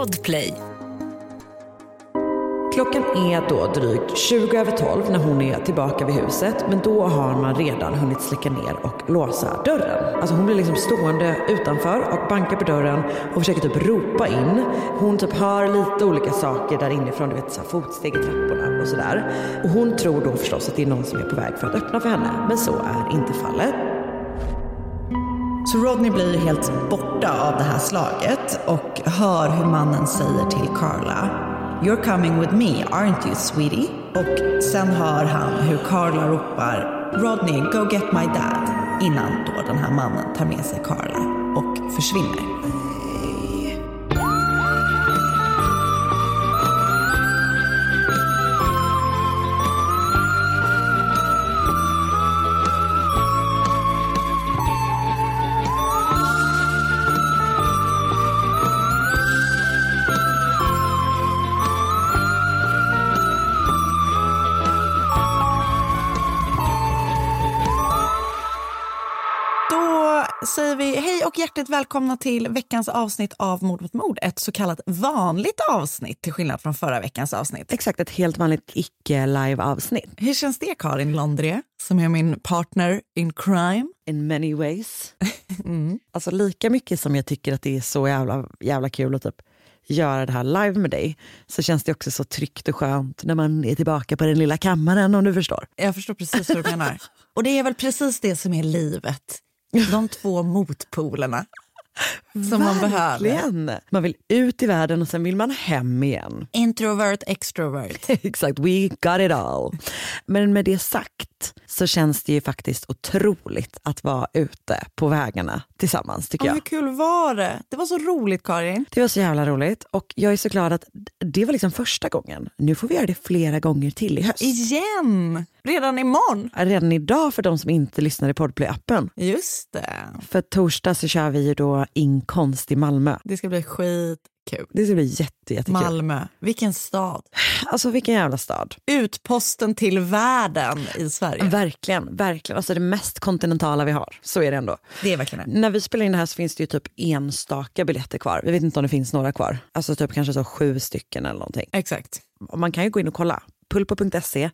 Podplay. Klockan är då drygt 20 över 12 när hon är tillbaka vid huset. Men då har man redan hunnit släcka ner och låsa dörren. Alltså hon blir liksom stående utanför och bankar på dörren och försöker typ ropa in. Hon typ hör lite olika saker där inifrån, du vet så fotsteg i trapporna och sådär. Och hon tror då förstås att det är någon som är på väg för att öppna för henne. Men så är inte fallet. Så Rodney blir helt borta av det här slaget och hör hur mannen säger till Carla You're coming with me, aren't you sweetie? Och sen hör han hur Carla ropar Rodney, go get my dad innan då den här mannen tar med sig Carla och försvinner. Hjärtligt välkomna till veckans avsnitt av Mord mot mord. Ett så kallat vanligt avsnitt till skillnad från förra veckans avsnitt. Exakt, ett helt vanligt icke-live avsnitt. Hur känns det Karin Londré som är min partner in crime? In many ways. Alltså lika mycket som jag tycker att det är så jävla, jävla kul att typ göra det här live med dig så känns det också så tryggt och skönt när man är tillbaka på den lilla kammaren om du förstår. Jag förstår precis vad du menar. Och det är väl precis det som är livet. De två motpolerna som man behöver. Man vill ut i världen och sen vill man hem igen. Introvert, extrovert. Exakt, we got it all. Men med det sagt så känns det ju faktiskt otroligt att vara ute på vägarna tillsammans tycker Ja, jag. hur kul var det? Det var så roligt Karin. Det var så jävla roligt och jag är så glad att det var liksom första gången. Nu får vi göra det flera gånger till i höst. Igen! Redan imorgon. Redan idag för de som inte lyssnar i Podplay-appen. Just det. För torsdag så kör vi ju då Inkonst i Malmö. Det ska bli skitkul. Det ska bli jätte, jättekul. Malmö, vilken stad. Alltså vilken jävla stad. Utposten till världen i Sverige. Verkligen, verkligen. Alltså det mest kontinentala vi har. Så är det ändå. Det är verkligen det. När vi spelar in det här så finns det ju typ enstaka biljetter kvar. Vi vet inte om det finns några kvar. Alltså typ kanske så sju stycken eller någonting. Exakt. Man kan ju gå in och kolla. Pulpo.se,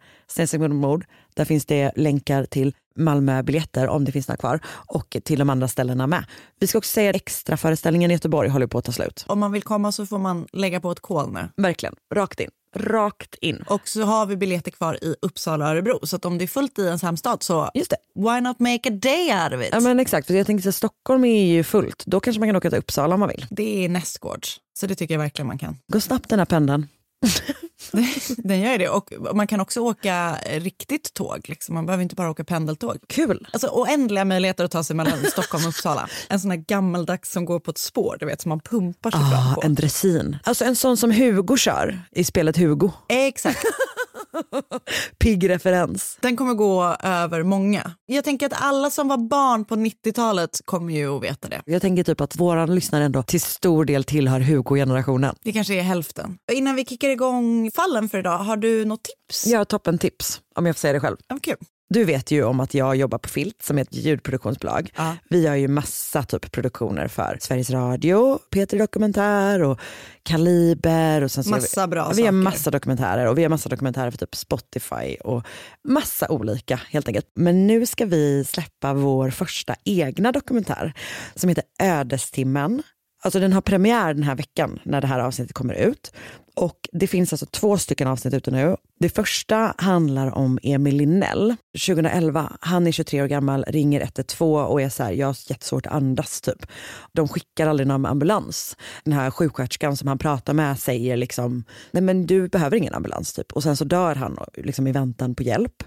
mord. Där finns det länkar till Malmö-biljetter om det finns några kvar och till de andra ställena med. Vi ska också säga att extra föreställningen i Göteborg håller på att ta slut. Om man vill komma så får man lägga på ett kol nu. Verkligen, rakt in. Rakt in. Och så har vi biljetter kvar i Uppsala och Örebro. Så att om det är fullt i ens hemstad så Just det. why not make a day out of it? Ja men exakt, för jag tänkte att Stockholm är ju fullt. Då kanske man kan åka till Uppsala om man vill. Det är nästgårds. Så det tycker jag verkligen man kan. Gå snabbt den här pendeln. Den gör ju det. Och man kan också åka riktigt tåg. Liksom. Man behöver inte bara åka pendeltåg. Kul. Alltså oändliga möjligheter att ta sig mellan Stockholm och Uppsala. En sån här gammaldags som går på ett spår, du vet, som man pumpar sig fram Ah, på. en dressin. Alltså en sån som Hugo kör i spelet Hugo. Exakt. Pigg referens. Den kommer gå över många. Jag tänker att alla som var barn på 90-talet kommer ju att veta det. Jag tänker typ att våran lyssnare ändå till stor del tillhör Hugo-generationen. Det kanske är hälften. Innan vi kickar igång fallen för idag, har du något tips? Jag har toppen tips om jag får säga det själv. Kul. Du vet ju om att jag jobbar på Filt som är ett ljudproduktionsbolag. Ja. Vi gör ju massa typ produktioner för Sveriges Radio, Peter Dokumentär och Kaliber. Och sen så Massa vi, bra Vi har saker. massa dokumentärer och vi har massa dokumentärer för typ Spotify och massa olika helt enkelt. Men nu ska vi släppa vår första egna dokumentär som heter Ödestimmen. Alltså den har premiär den här veckan när det här avsnittet kommer ut. Och det finns alltså två stycken avsnitt ute nu. Det första handlar om Emil Linnell. 2011, han är 23 år gammal, ringer 112 och är så här, jag har jättesvårt att andas typ. De skickar aldrig någon ambulans. Den här sjuksköterskan som han pratar med säger liksom, nej men du behöver ingen ambulans typ. Och sen så dör han liksom i väntan på hjälp.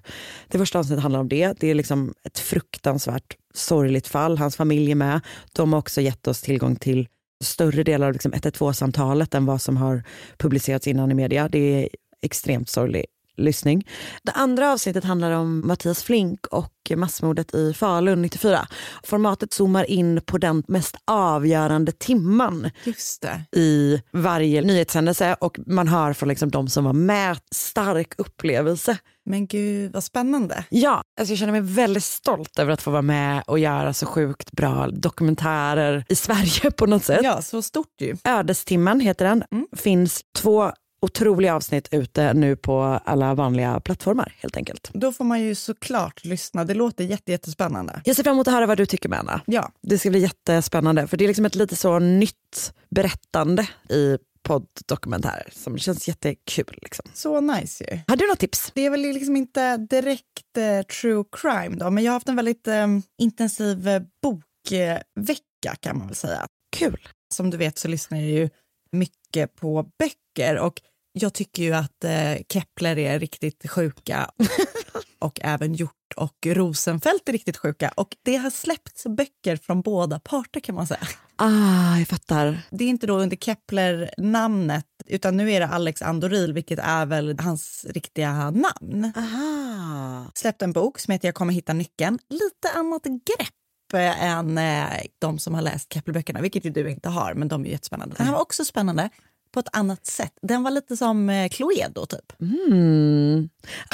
Det första avsnittet handlar om det. Det är liksom ett fruktansvärt sorgligt fall. Hans familj är med. De har också gett oss tillgång till större delar av liksom 112-samtalet än vad som har publicerats innan i media. Det är extremt sorglig lyssning. Det andra avsnittet handlar om Mattias Flink och massmordet i Falun 94. Formatet zoomar in på den mest avgörande timman Just det. i varje nyhetshändelse och man hör från liksom de som var med. Stark upplevelse. Men gud vad spännande. Ja, alltså jag känner mig väldigt stolt över att få vara med och göra så sjukt bra dokumentärer i Sverige på något sätt. Ja, så stort ju. Ödestimmen heter den. Finns två otroliga avsnitt ute nu på alla vanliga plattformar helt enkelt. Då får man ju såklart lyssna. Det låter jätte, jättespännande. Jag ser fram emot att höra vad du tycker med Anna. Ja, Det ska bli jättespännande för det är liksom ett lite så nytt berättande i podddokumentärer som känns jättekul. Liksom. så nice ju. Har du något tips? Det är väl liksom inte direkt eh, true crime då, men jag har haft en väldigt eh, intensiv eh, bokvecka kan man väl säga. Kul. Som du vet så lyssnar jag ju mycket på böcker och jag tycker ju att eh, Kepler är riktigt sjuka och även Hjort och Rosenfeldt är riktigt sjuka och det har släppts böcker från båda parter kan man säga. Ah, jag fattar. Det är inte då under Kepler-namnet utan nu är det Alex Andoril vilket är väl hans riktiga namn. Aha. Släppt en bok som heter Jag kommer hitta nyckeln. Lite annat grepp än eh, de som har läst Kepler-böckerna, vilket ju du inte har, men de är jättespännande. Den här var också spännande på ett annat sätt. Den var lite som eh, Cluedo typ. Mm.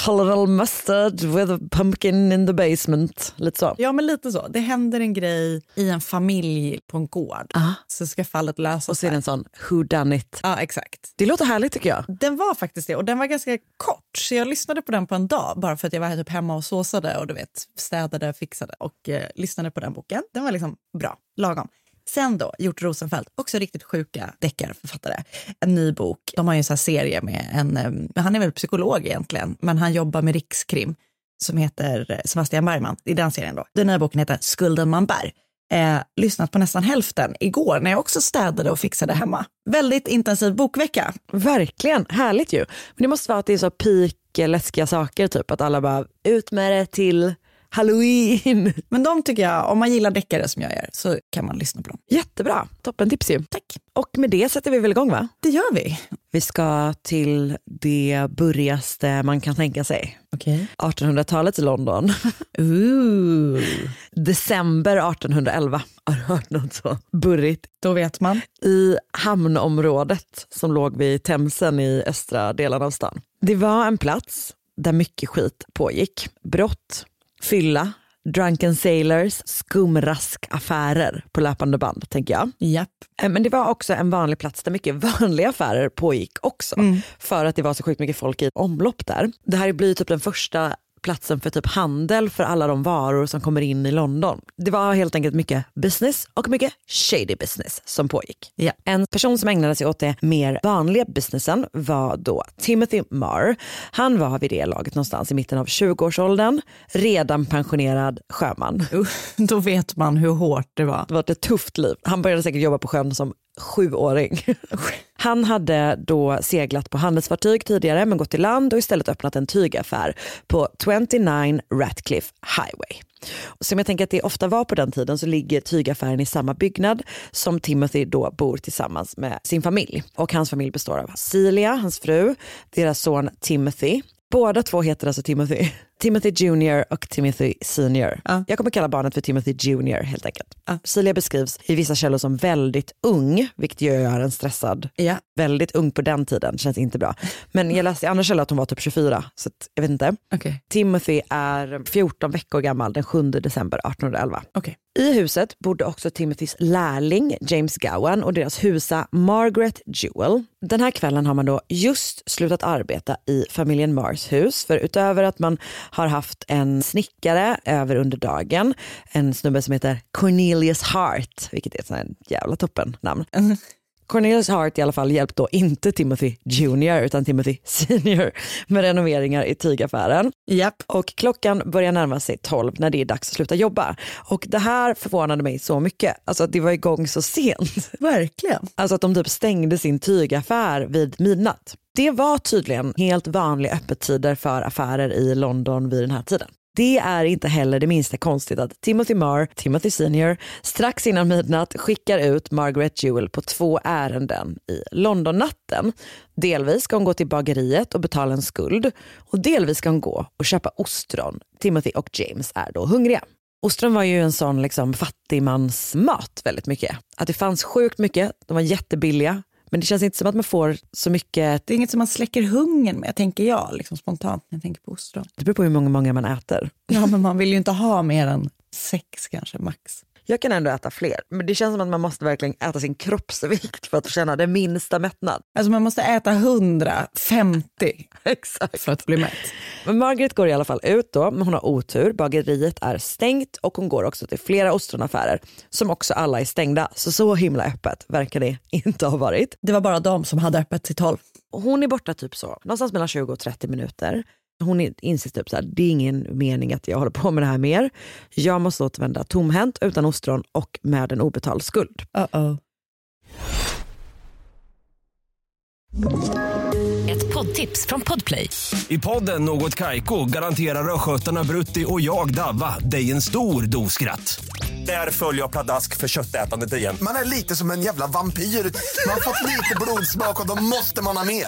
Colonel mustard with a pumpkin in the basement. Lite så. Ja, men lite så. Det händer en grej i en familj på en gård. Ah. Så ska fallet lösas. Och så är det en sån who done it. Ja, exakt. Det låter härligt tycker jag. Den var faktiskt det och den var ganska kort så jag lyssnade på den på en dag bara för att jag var typ hemma och såsade och du vet städade, fixade och eh, lyssnade på den boken. Den var liksom bra, lagom. Sen då, Hjort Rosenfeldt, också riktigt sjuka deckarförfattare. En ny bok. De har ju en sån här serie med en, ehm, han är väl psykolog egentligen, men han jobbar med rikskrim som heter eh, Sebastian Bergman. I den serien då. Den nya boken heter Skulden man bär. Eh, lyssnat på nästan hälften igår när jag också städade och fixade hemma. Väldigt intensiv bokvecka. Verkligen, härligt ju. Men det måste vara att det är så peak läskiga saker, typ att alla bara ut med det till halloween. Men de tycker jag, om man gillar deckare som jag gör, så kan man lyssna på dem. Jättebra, toppen tips ju. Tack. Och med det sätter vi väl igång va? Det gör vi. Vi ska till det burrigaste man kan tänka sig. Okej. 1800-talets London. Ooh. December 1811. Har du hört något så burrigt? Då vet man. I hamnområdet som låg vid Themsen i östra delen av stan. Det var en plats där mycket skit pågick. Brott, fylla, drunken sailors, skumraskaffärer på löpande band tänker jag. Japp. Eh, Men det var också en vanlig plats där mycket vanliga affärer pågick också. För att det var så sjukt mycket folk i omlopp där. Det här blir typ den första platsen för typ handel för alla de varor som kommer in i London. Det var helt enkelt mycket business och mycket shady business som pågick. Ja. En person som ägnade sig åt det mer vanliga businessen var då Timothy Marr. Han var vid det laget någonstans i mitten av 20-årsåldern, redan pensionerad sjöman. Uh, då vet man hur hårt det var. Det var ett tufft liv. Han började säkert jobba på sjön som sjuåring. Han hade då seglat på handelsfartyg tidigare men gått i land och istället öppnat en tygaffär på 29 Ratcliffe Highway. Som jag tänker att det ofta var på den tiden så ligger tygaffären i samma byggnad som Timothy då bor tillsammans med sin familj. Och hans familj består av Celia, hans fru, deras son Timothy. Båda två heter alltså Timothy. Timothy Junior och Timothy Senior. Ja. Jag kommer kalla barnet för Timothy Junior helt enkelt. Ja. Celia beskrivs i vissa källor som väldigt ung, vilket gör en stressad. Ja. Väldigt ung på den tiden, känns inte bra. Men jag läste i andra källor att hon var typ 24, så jag vet inte. Okej. Timothy är 14 veckor gammal den 7 december 1811. Okej. I huset bodde också Timothys lärling James Gowan och deras husa Margaret Jewel. Den här kvällen har man då just slutat arbeta i familjen Mars hus för utöver att man har haft en snickare över under dagen, en snubbe som heter Cornelius Hart, vilket är ett sånt här jävla toppen namn. Cornelius Hart i alla fall hjälpte då inte Timothy Junior utan Timothy Senior med renoveringar i tygaffären. Japp. Och klockan börjar närma sig 12 när det är dags att sluta jobba. Och det här förvånade mig så mycket, alltså att det var igång så sent. Verkligen. Alltså att de typ stängde sin tygaffär vid midnatt. Det var tydligen helt vanliga öppettider för affärer i London vid den här tiden. Det är inte heller det minsta konstigt att Timothy Marr, Timothy Senior, strax innan midnatt skickar ut Margaret Jewel på två ärenden i Londonnatten. Delvis ska hon gå till bageriet och betala en skuld och delvis ska hon gå och köpa ostron. Timothy och James är då hungriga. Ostron var ju en sån liksom fattigmansmat väldigt mycket. Att det fanns sjukt mycket, de var jättebilliga. Men det känns inte som att man får så mycket. Det är inget som man släcker hungern med, tänker jag, liksom spontant när jag tänker på ostron. Det beror på hur många, många man äter. Ja, men man vill ju inte ha mer än sex kanske, max. Jag kan ändå äta fler, men det känns som att man måste verkligen äta sin kroppsvikt för att känna det minsta mättnad. Alltså man måste äta 150 Exakt. för att bli mätt. Men Margaret går i alla fall ut då, men hon har otur. Bageriet är stängt och hon går också till flera ostronaffärer som också alla är stängda. Så så himla öppet verkar det inte ha varit. Det var bara de som hade öppet till 12. Hon är borta typ så, någonstans mellan 20 och 30 minuter. Hon inser typ så här, det är ingen mening att jag håller på med det här mer. Jag måste återvända tomhänt, utan ostron och med en obetald skuld. Uh -oh. Ett poddtips från Podplay. I podden Något Kaiko garanterar östgötarna Brutti och jag, Davva, dig en stor dos skratt. Där följer jag pladask för köttätandet igen. Man är lite som en jävla vampyr. Man har fått lite blodsmak och då måste man ha mer.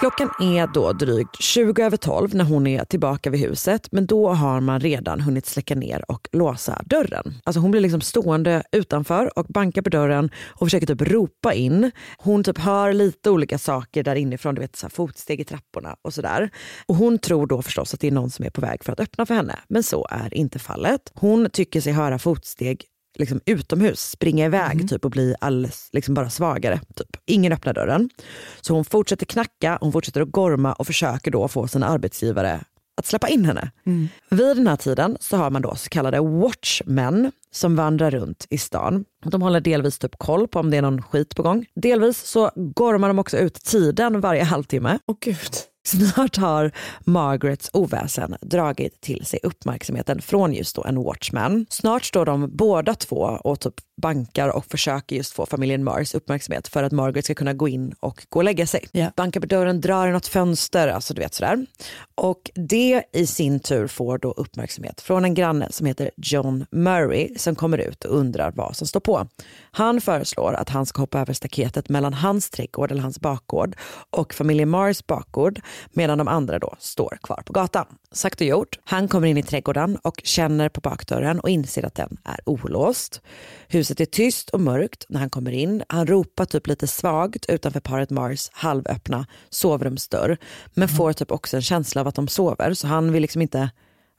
Klockan är då drygt 20 över 12 när hon är tillbaka vid huset men då har man redan hunnit släcka ner och låsa dörren. Alltså hon blir liksom stående utanför och bankar på dörren och försöker typ ropa in. Hon typ hör lite olika saker där inifrån, du vet så här fotsteg i trapporna och sådär. Och hon tror då förstås att det är någon som är på väg för att öppna för henne men så är inte fallet. Hon tycker sig höra fotsteg liksom utomhus, springa iväg Mm. typ och bli alldeles, liksom bara svagare. Typ. Ingen öppnar dörren. Så hon fortsätter knacka, hon fortsätter att gorma och försöker då få sina arbetsgivare att släppa in henne. Mm. Vid den här tiden så har man då så kallade watchmen som vandrar runt i stan. De håller delvis typ koll på om det är någon skit på gång. Delvis så gormar de också ut tiden varje halvtimme. Åh gud. Snart har Margarets oväsen dragit till sig uppmärksamheten från just då en watchman. Snart står de båda två och typ bankar och försöker just få familjen Mars uppmärksamhet för att Margaret ska kunna gå in och gå och lägga sig. Ja. Bankar på dörren, drar i något fönster, alltså du vet sådär. Och det i sin tur får då uppmärksamhet från en granne som heter John Murray som kommer ut och undrar vad som står på. Han föreslår att han ska hoppa över staketet mellan hans trädgård eller hans bakgård och familjen Mars bakgård medan de andra då står kvar på gatan. Sagt och gjort. Han kommer in i trädgården och känner på bakdörren och inser att den är olåst. Huset är tyst och mörkt när han kommer in. Han ropar typ lite svagt utanför paret Mars halvöppna sovrumsdörr men får typ också en känsla av att de sover så han vill liksom inte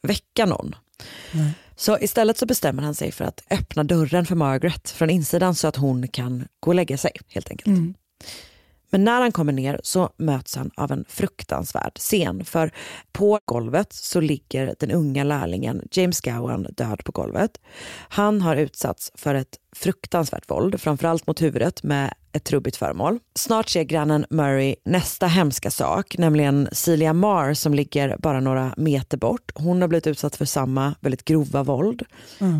väcka någon. Så istället så bestämmer han sig för att öppna dörren för Margaret från insidan så att hon kan gå och lägga sig helt enkelt. Men när han kommer ner så möts han av en fruktansvärd scen. För på golvet så ligger den unga lärlingen James Gowan död på golvet. Han har utsatts för ett fruktansvärt våld, framförallt mot huvudet med ett trubbigt föremål. Snart ser grannen Murray nästa hemska sak, nämligen Celia Marr som ligger bara några meter bort. Hon har blivit utsatt för samma väldigt grova våld.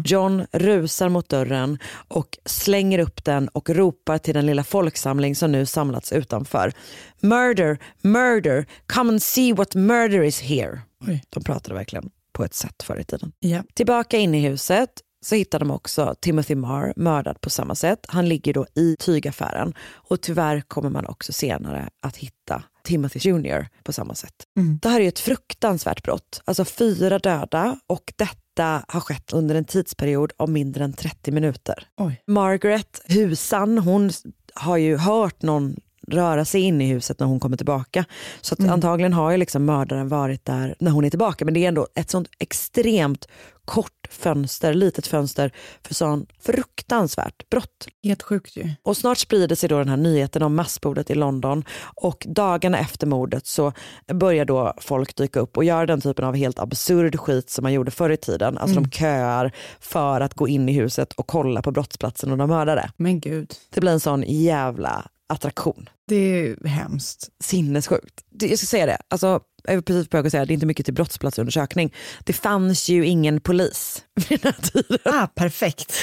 John rusar mot dörren och slänger upp den och ropar till den lilla folksamling som nu samlats utanför. Murder, murder, come and see what murder is here. Oj. De pratade verkligen på ett sätt förr i tiden. Ja. Tillbaka in i huset så hittar de också Timothy Marr mördad på samma sätt. Han ligger då i tygaffären och tyvärr kommer man också senare att hitta Timothy Jr på samma sätt. Det här är ett fruktansvärt brott. Alltså fyra döda och detta har skett under en tidsperiod av mindre än 30 minuter. Oj. Margaret, husan, hon har ju hört någon röra sig in i huset när hon kommer tillbaka. Så att antagligen har ju liksom mördaren varit där när hon är tillbaka. Men det är ändå ett sånt extremt kort fönster, litet fönster för sån fruktansvärt brott. Helt sjukt ju. Och snart sprider sig då den här nyheten om massmordet i London och dagarna efter mordet så börjar då folk dyka upp och göra den typen av helt absurd skit som man gjorde förr i tiden. Alltså de köar för att gå in i huset och kolla på brottsplatsen och de mördare. Men gud. Det blir en sån jävla attraktion. Det är hemskt. Sinnessjukt. Jag ska säga det, alltså, jag är precis på väg att säga det är inte mycket till brottsplatsundersökning. Det fanns ju ingen polis vid den här tiden. Ah, perfekt.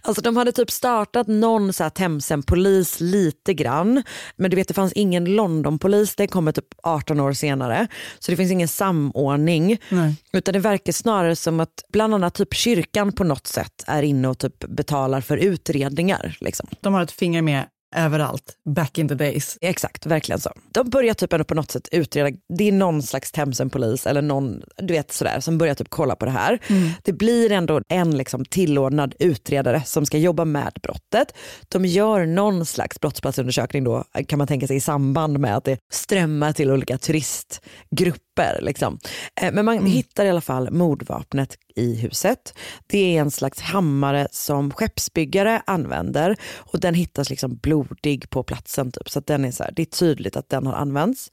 Alltså de hade typ startat någon Themsen-polis lite grann. Men du vet det fanns ingen London-polis, det kommer typ 18 år senare. Så det finns ingen samordning. Nej. Utan det verkar snarare som att bland annat typ kyrkan på något sätt är inne och typ betalar för utredningar. Liksom. De har ett finger med överallt, back in the days. Exakt, verkligen så. De börjar typ ändå på något sätt utreda, det är någon slags Themsen-polis eller någon du vet sådär som börjar typ kolla på det här. Det blir ändå en liksom tillordnad utredare som ska jobba med brottet. De gör någon slags brottsplatsundersökning då kan man tänka sig i samband med att det strömmar till olika turistgrupper. Liksom. Eh, Men man hittar i alla fall mordvapnet i huset. Det är en slags hammare som skeppsbyggare använder och den hittas liksom blodig på platsen. Typ. Så att den är så här, det är tydligt att den har använts.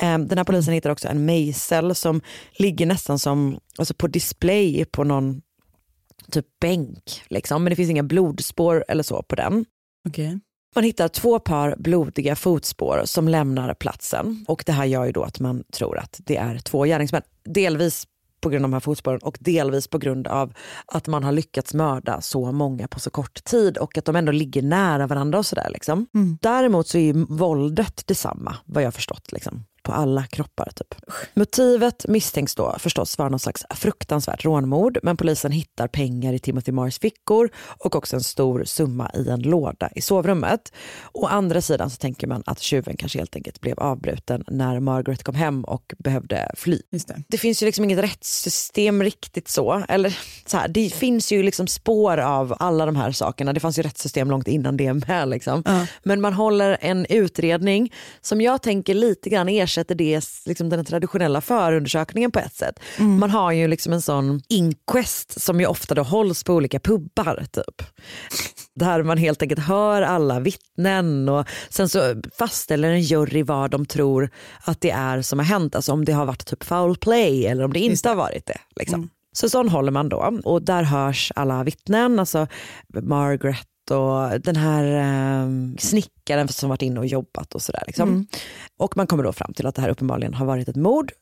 Eh, Den här polisen hittar också en mejsel som ligger nästan som alltså på display på någon typ bänk. Liksom. Men det finns inga blodspår eller så på den. Okej. Man hittar två par blodiga fotspår som lämnar platsen och det här gör ju då att man tror att det är två gärningsmän. Delvis på grund av de här fotspåren och delvis på grund av att man har lyckats mörda så många på så kort tid och att de ändå ligger nära varandra och sådär. Liksom. Däremot så är ju våldet detsamma vad jag har förstått. Liksom på alla kroppar. Typ. Motivet misstänks då förstås vara någon slags fruktansvärt rånmord men polisen hittar pengar i Timothy Mars fickor och också en stor summa i en låda i sovrummet. Å andra sidan så tänker man att tjuven kanske helt enkelt blev avbruten när Margaret kom hem och behövde fly. Det. Det finns ju liksom inget rättssystem riktigt så. Eller så här, det finns ju liksom spår av alla de här sakerna. Det fanns ju rättssystem långt innan det med. Liksom. Men man håller en utredning som jag tänker lite grann ersätter det, liksom den traditionella förundersökningen på ett sätt. Man har ju liksom en sån inquest som ju ofta då hålls på olika pubbar. Typ. Där man helt enkelt hör alla vittnen och sen så fastställer en jury vad de tror att det är som har hänt. Alltså om det har varit typ foul play eller om det inte har varit det. Liksom. Så sån håller man då och där hörs alla vittnen, alltså Margaret och den här eh, snickaren som varit inne och jobbat och sådär. Liksom. Och man kommer då fram till att det här uppenbarligen har varit ett mord.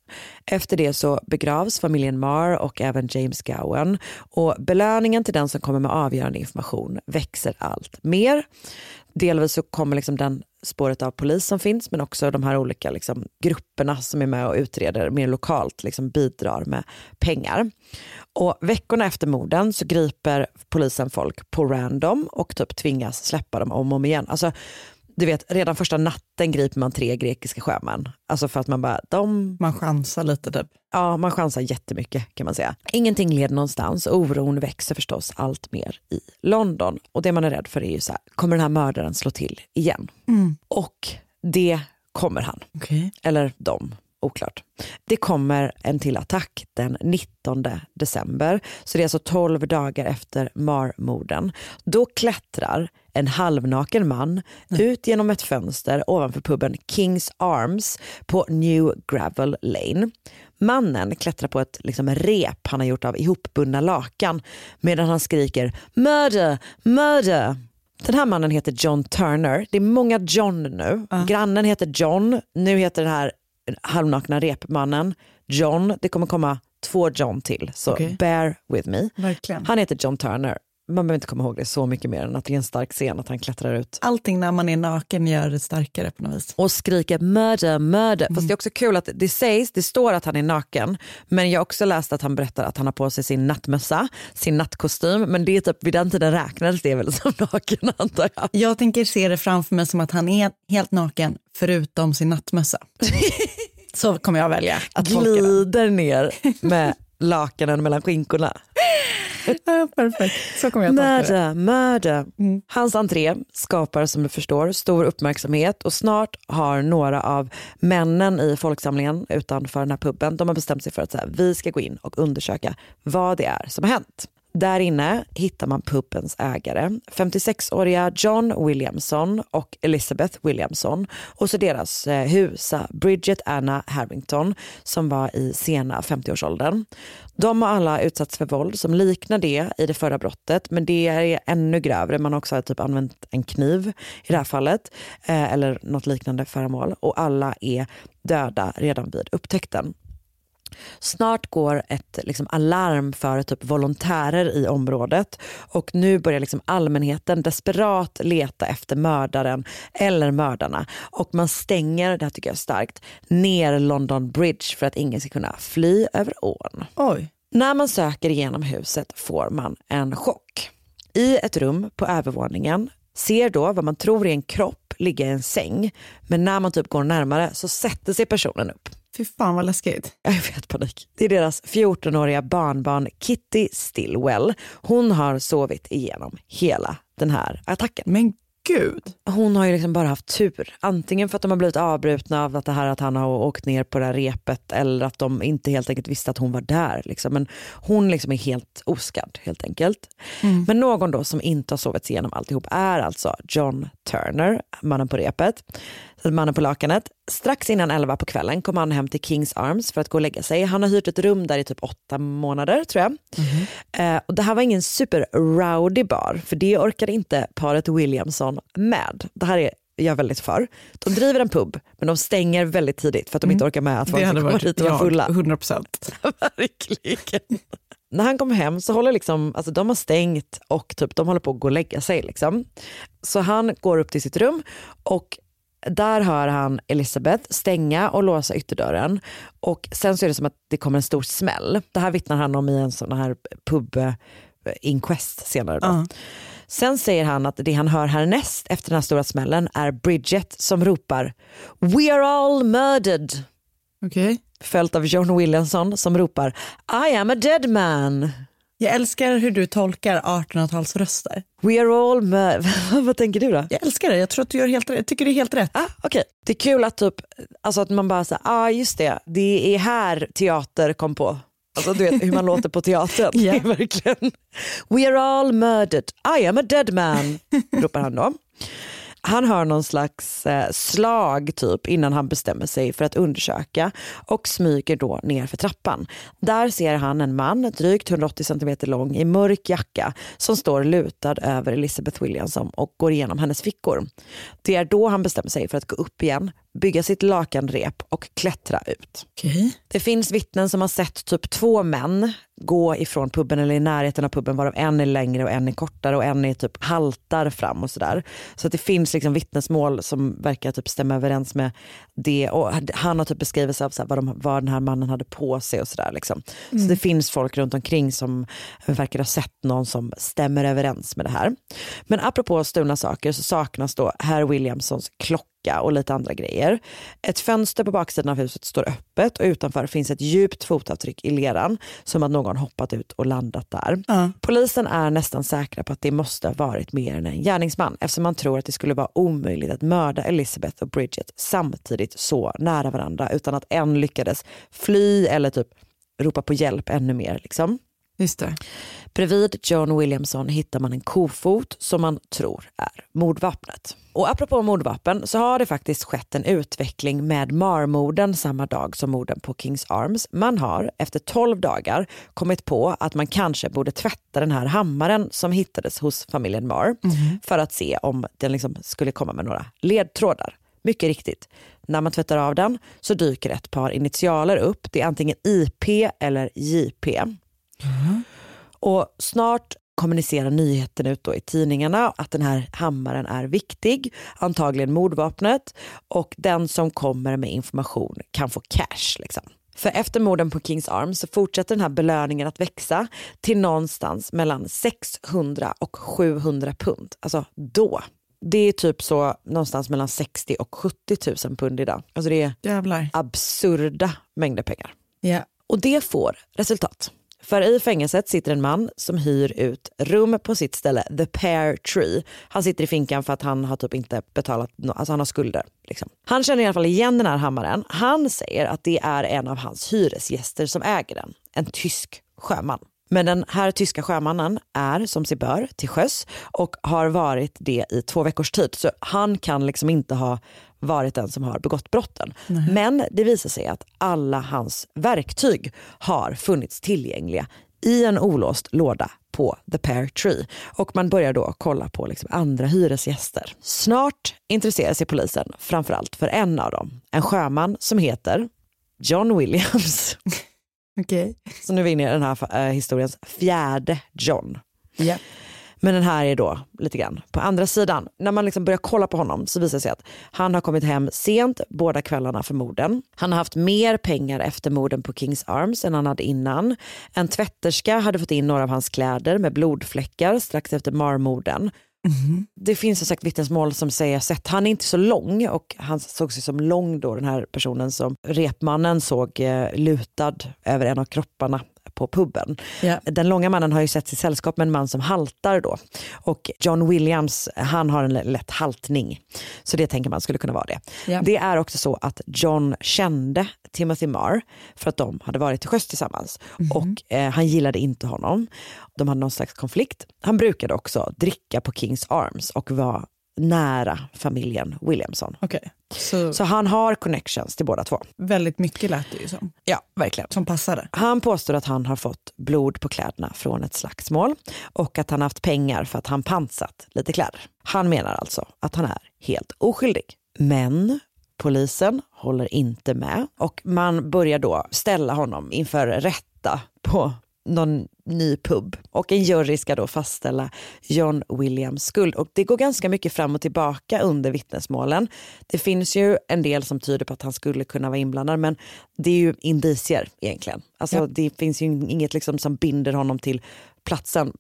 Efter det så begravs familjen Marr och även James Gowan och belöningen till den som kommer med avgörande information växer allt mer. Delvis så kommer liksom den spåret av polis som finns men också de här olika liksom, grupperna som är med och utreder mer lokalt liksom, bidrar med pengar. Och veckorna efter morden så griper polisen folk på random och typ tvingas släppa dem om och om igen. Alltså, du vet, redan första natten griper man tre grekiska sjömän. Alltså för att man bara, de Man chansar lite typ. Ja, man chansar jättemycket kan man säga. Ingenting leder någonstans och oron växer förstås allt mer i London. Och det man är rädd för är ju så här, kommer den här mördaren slå till igen? Och det kommer han. Okej. Eller de, oklart. Det kommer en till attack den 19 december. Så det är alltså 12 dagar efter Marmorden. Då klättrar en halvnaken man ut genom ett fönster ovanför puben Kings Arms på New Gravel Lane. Mannen klättrar på ett liksom, rep han har gjort av ihopbundna lakan medan han skriker murder, murder. Den här mannen heter John Turner. Det är många John nu. Grannen heter John. Nu heter den här halvnakna repmannen John. Det kommer komma två John till, så Okej. bear with me. Verkligen. Han heter John Turner. Man behöver inte komma ihåg det så mycket mer än att det är en stark scen att han klättrar ut Allting när man är naken gör det starkare på något vis. och skriker murder, murder. Fast det är också kul att det sägs, det står att han är naken. Men jag har också läst att han berättar att han har på sig sin nattmössa, sin nattkostym. Men det är typ, vid den tiden räknades det väl som naken antar jag. Jag tänker se det framför mig som att han är helt naken förutom sin nattmössa. Så kommer jag välja att. Glider ner med lakanen mellan skinkorna. Ja, perfekt, så kommer jag tolka det. Murder, murder. Hans entré skapar som du förstår stor uppmärksamhet och snart har några av männen i folksamlingen utanför den här puben, de har bestämt sig för att så här, vi ska gå in och undersöka vad det är som har hänt. Där inne hittar man pubens ägare, 56-åriga John Williamson och Elizabeth Williamson och så deras eh, husa Bridget Anna Harrington som var i sena 50-årsåldern. De har alla utsatts för våld som liknar det i det förra brottet men det är ännu grövre. Man har också typ använt en kniv i det här fallet eh, eller något liknande föremål och alla är döda redan vid upptäckten. Snart går ett liksom, alarm för typ, volontärer i området och nu börjar liksom, allmänheten desperat leta efter mördaren eller mördarna och man stänger, det här tycker jag är starkt, ner London Bridge för att ingen ska kunna fly över ån. Oj. När man söker igenom huset får man en chock. I ett rum på övervåningen ser då vad man tror är en kropp ligga i en säng men när man typ går närmare så sätter sig personen upp. Fy fan vad läskigt. Jag vet panik. Det är deras 14-åriga barnbarn Kitty Stillwell. Hon har sovit igenom hela den här attacken. Men gud. Hon har ju liksom bara haft tur. Antingen för att de har blivit avbrutna av att det här att han har åkt ner på det här repet eller att de inte helt enkelt visste att hon var där. Liksom. Men hon liksom är helt oskadd helt enkelt. Mm. Men någon då som inte har sovit igenom alltihop är alltså John Turner, mannen på repet mannen på lakanet. Strax innan elva på kvällen kom han hem till Kings Arms för att gå och lägga sig. Han har hyrt ett rum där i typ åtta månader tror jag. Mm. Eh, och det här var ingen super rowdy bar för det orkade inte paret Williamson med. Det här är jag väldigt för. De driver en pub men de stänger väldigt tidigt för att de mm. inte orkar med att folk ska komma dit och vara fulla. 100 procent. Verkligen. När han kommer hem så håller liksom, alltså de har stängt och typ, de håller på att gå och lägga sig. Liksom. Så han går upp till sitt rum och där hör han Elisabeth stänga och låsa ytterdörren och sen så är det som att det kommer en stor smäll. Det här vittnar han om i en sån här pub-inquest senare. Då. Uh. Sen säger han att det han hör härnäst efter den här stora smällen är Bridget som ropar “We are all murdered”. Okay. Följt av John Williamson som ropar “I am a dead man”. Jag älskar hur du tolkar 1800-talsröster. We are all Vad tänker du då? Jag älskar det. Jag tror att du gör helt rätt. Jag tycker det är helt rätt. Ah, okay. Det är kul att, typ, alltså att man bara säger, ah just det, det är här teater kom på. Alltså du vet hur man låter på teatern. yeah. Verkligen. We are all murdered. I am a dead man, ropar han då. Han hör någon slags eh, slag typ innan han bestämmer sig för att undersöka och smyger då ner för trappan. Där ser han en man, drygt 180 cm lång, i mörk jacka som står lutad över Elizabeth Williamson och går igenom hennes fickor. Det är då han bestämmer sig för att gå upp igen, bygga sitt lakanrep och klättra ut. Okay. Det finns vittnen som har sett typ två män gå ifrån puben eller i närheten av puben varav en är längre och en är kortare och en är typ haltar fram och sådär. Så att det finns liksom vittnesmål som verkar typ stämma överens med det och han har typ beskrivit av så vad, de, vad den här mannen hade på sig och sådär. Liksom. Mm. Så det finns folk runt omkring som verkar ha sett någon som stämmer överens med det här. Men apropå stulna saker så saknas då herr Williamsons klocka och lite andra grejer. Ett fönster på baksidan av huset står öppet och utanför finns ett djupt fotavtryck i leran som att någon hoppat ut och landat där. Uh. Polisen är nästan säkra på att det måste ha varit mer än en gärningsman eftersom man tror att det skulle vara omöjligt att mörda Elizabeth och Bridget samtidigt så nära varandra utan att en lyckades fly eller typ ropa på hjälp ännu mer. Liksom. Just det. Bredvid John Williamson hittar man en kofot som man tror är mordvapnet. Och apropå mordvapen så har det faktiskt skett en utveckling med marmorden samma dag som morden på Kings Arms. Man har efter 12 dagar kommit på att man kanske borde tvätta den här hammaren som hittades hos familjen Mar mm. för att se om den liksom skulle komma med några ledtrådar. Mycket riktigt, när man tvättar av den så dyker ett par initialer upp. Det är antingen IP eller JP. Mm. Och snart kommunicerar nyheten ut då i tidningarna att den här hammaren är viktig, antagligen mordvapnet och den som kommer med information kan få cash. Liksom. För efter morden på Kings Arms så fortsätter den här belöningen att växa till någonstans mellan 600 och 700 pund. Alltså då. Det är typ så någonstans mellan 60 och 70 000 pund idag. Alltså det är Jävlar. absurda mängder pengar. Yeah. Och det får resultat. För i fängelset sitter en man som hyr ut rum på sitt ställe, The Pear Tree. Han sitter i finkan för att han har typ inte betalat, alltså han har skulder. Liksom. Han känner i alla fall igen den här hammaren. Han säger att det är en av hans hyresgäster som äger den, en tysk sjöman. Men den här tyska sjömannen är som sig bör till sjöss och har varit det i två veckors tid. Så han kan liksom inte ha varit den som har begått brotten. Men det visar sig att alla hans verktyg har funnits tillgängliga i en olåst låda på The Pear Tree och man börjar då kolla på liksom andra hyresgäster. Snart intresserar sig polisen framförallt för en av dem, en sjöman som heter John Williams. Okej. Så nu är vi inne i den här eh, historiens fjärde John. Ja. Men den här är då lite grann på andra sidan. När man liksom börjar kolla på honom så visar det sig att han har kommit hem sent båda kvällarna för morden. Han har haft mer pengar efter morden på Kings Arms än han hade innan. En tvätterska hade fått in några av hans kläder med blodfläckar strax efter Marmorden. Det finns som sagt vittnesmål som säger att han är inte så lång och han såg sig som lång då den här personen som repmannen såg eh, lutad över en av kropparna på puben. Ja. Den långa mannen har ju sett i sällskap med en man som haltar då och John Williams han har en lätt haltning så det tänker man skulle kunna vara det. Ja. Det är också så att John kände Timothy Marr för att de hade varit till sjöss tillsammans och eh, han gillade inte honom. De hade någon slags konflikt. Han brukade också dricka på Kings Arms och var nära familjen Williamson. Okej. Så, Så han har connections till båda två. väldigt mycket lät det ju som. Ja, verkligen. Som passade. Han påstår att han har fått blod på kläderna från ett slagsmål och att han haft pengar för att han pansat lite kläder. Han menar alltså att han är helt oskyldig. Men polisen håller inte med och man börjar då ställa honom inför rätta på någon ny pub och en jury ska då fastställa John Williams skuld och det går ganska mycket fram och tillbaka under vittnesmålen. Det finns ju en del som tyder på att han skulle kunna vara inblandad men det är ju indicier egentligen. Alltså Ja. det finns ju inget liksom som binder honom till platsen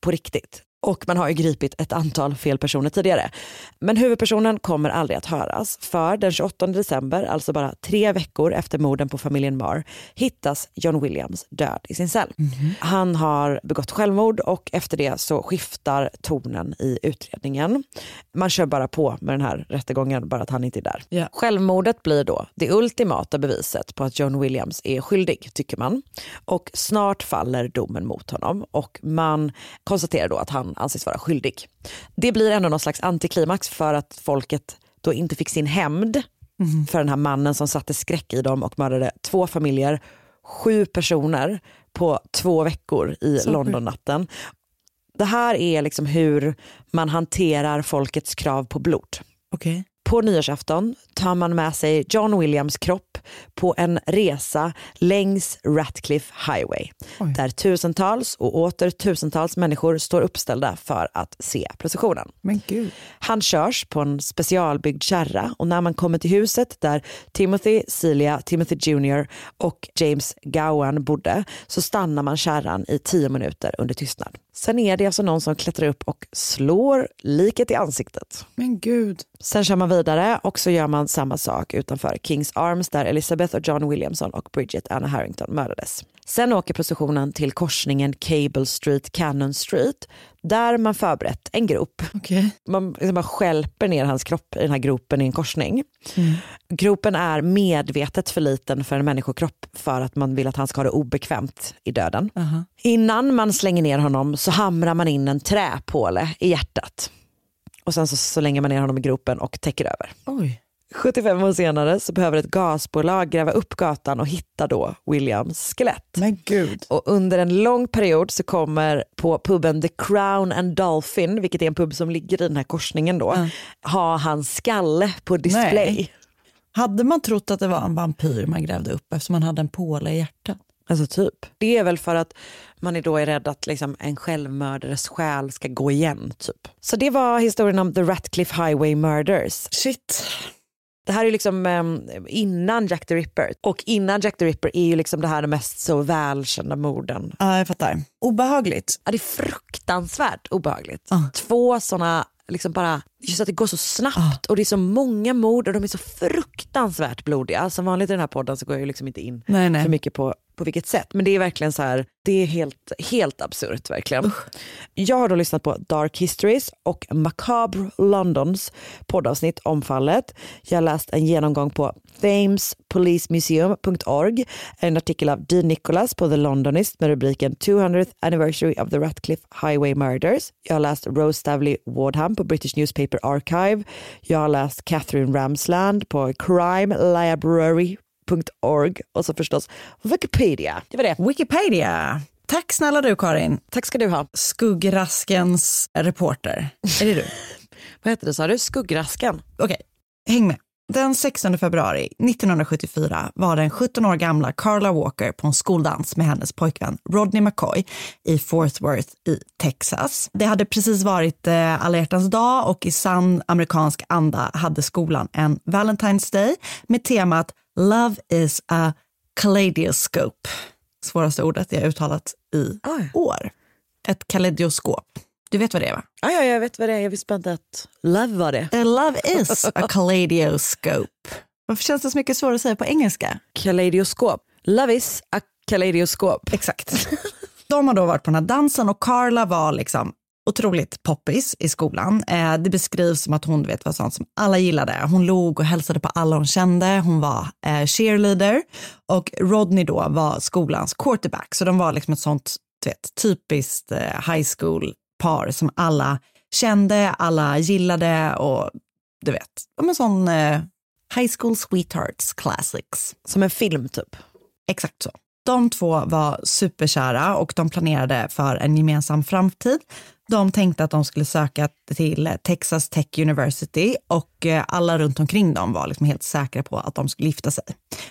på riktigt. Och man har ju gripit ett antal fel personer tidigare. Men huvudpersonen kommer aldrig att höras för den 28 december, alltså bara tre veckor efter morden på familjen Marr, hittas John Williams död i sin cell. Han har begått självmord och efter det så skiftar tonen i utredningen. Man kör bara på med den här rättegången, bara att han inte är där. Ja. Självmordet blir då det ultimata beviset på att John Williams är skyldig, tycker man. Och snart faller domen mot honom och man konstaterar då att han anses vara skyldig. Det blir ändå någon slags antiklimax för att folket då inte fick sin hämnd för den här mannen som satte skräck i dem och mördade två familjer, sju personer på två veckor i. Londonnatten. Det här är liksom hur man hanterar folkets krav på blod. Okej. På nyårsafton tar man med sig John Williams kropp på en resa längs Ratcliffe Highway Oj. där tusentals och åter tusentals människor står uppställda för att se processionen. Han körs på en specialbyggd kärra och när man kommer till huset där Timothy, Celia, Timothy Jr och James Gowan bodde så stannar man kärran i tio minuter under tystnad. Sen är det alltså någon som klättrar upp och slår liket i ansiktet. Men gud. Sen kör man vidare och så gör man samma sak utanför Kings Arms där Elizabeth och John Williamson och Bridget Anna Harrington mördades. Sen åker processionen till korsningen Cable Street, Cannon Street där man förberett en grop. Okej. Man liksom bara skälper ner hans kropp i den här gropen i en korsning. Gropen är medvetet för liten för en människokropp för att man vill att han ska ha det obekvämt i döden. Aha. Innan man slänger ner honom så hamrar man in en träpåle i hjärtat. Och sen så, lägger man ner honom i gropen och täcker över. Oj. 75 år senare så behöver ett gasbolag gräva upp gatan och hitta då Williams skelett. Men gud. Och under en lång period så kommer på puben The Crown and Dolphin, vilket är en pub som ligger i den här korsningen då, Ja. ha hans skalle på display. Nej. Hade man trott att det var en vampyr man grävde upp eftersom man hade en påle i hjärtat? Alltså typ. Det är väl för att man är då är rädd att liksom en självmördares själ ska gå igen. typ. Så det var historien om The Ratcliffe Highway Murders. Shit. Det här är liksom ehm, innan Jack the Ripper. Och innan Jack the Ripper är ju liksom det här de mest så välkända morden. Ja, jag fattar. Obehagligt. Ja, det är fruktansvärt obehagligt. Ja. Två såna, liksom bara, just att det går så snabbt och det är så många mord och de är så fruktansvärt blodiga. Som vanligt i den här podden så går jag ju liksom inte in Nej, nej. för mycket på på vilket sätt. Men det är verkligen så här, det är helt, helt absurt verkligen. Jag har då lyssnat på Dark Histories och Macabre Londons poddavsnitt om fallet. Jag har läst en genomgång på famespolicemuseum.org, en artikel av Dean Nicholas på The Londonist med rubriken 200th anniversary of the Ratcliffe Highway Murders. Jag har läst Rose Stavley Wardham på British Newspaper Archive. Jag har läst Catherine Ramsland på Crime Library .org och så förstås Wikipedia. Det var det. Wikipedia. Tack snälla du Karin. Tack ska du ha. Skuggraskens reporter. Är det du? Vad heter det sa du? Skuggrasken? Okej, okay. häng med. Den 16 februari 1974 var den 17 år gamla Carla Walker på en skoldans med hennes pojkvän Rodney McCoy i Fort Worth i Texas. Det hade precis varit eh, alla hjärtans dag och i sann amerikansk anda hade skolan en Valentine's Day med temat Love is a kaleidoscope. Svåraste ordet jag uttalat i Oj. år. Ett kaleidoskop. Du vet vad det är va? Ja, ja jag vet vad det är. Jag visste inte att love var det. Uh, love is a kaleidoscope. Varför känns det så mycket svårare att säga på engelska? Kaleidoskop. Love is a kaleidoskop. Exakt. De har då varit på den här dansen och Carla var liksom otroligt poppis i skolan. Eh, det beskrivs som att hon vet, var sånt som alla gillade. Hon log och hälsade på alla hon kände. Hon var eh, cheerleader och Rodney då var skolans quarterback. Så de var liksom ett sånt vet, typiskt eh, high school par som alla kände, alla gillade och du vet, de en sån eh, high school sweethearts classics. Som en film typ? Exakt så. De två var superkära och de planerade för en gemensam framtid. De tänkte att de skulle söka till Texas Tech University och eh, alla runt omkring dem var liksom helt säkra på att de skulle gifta sig.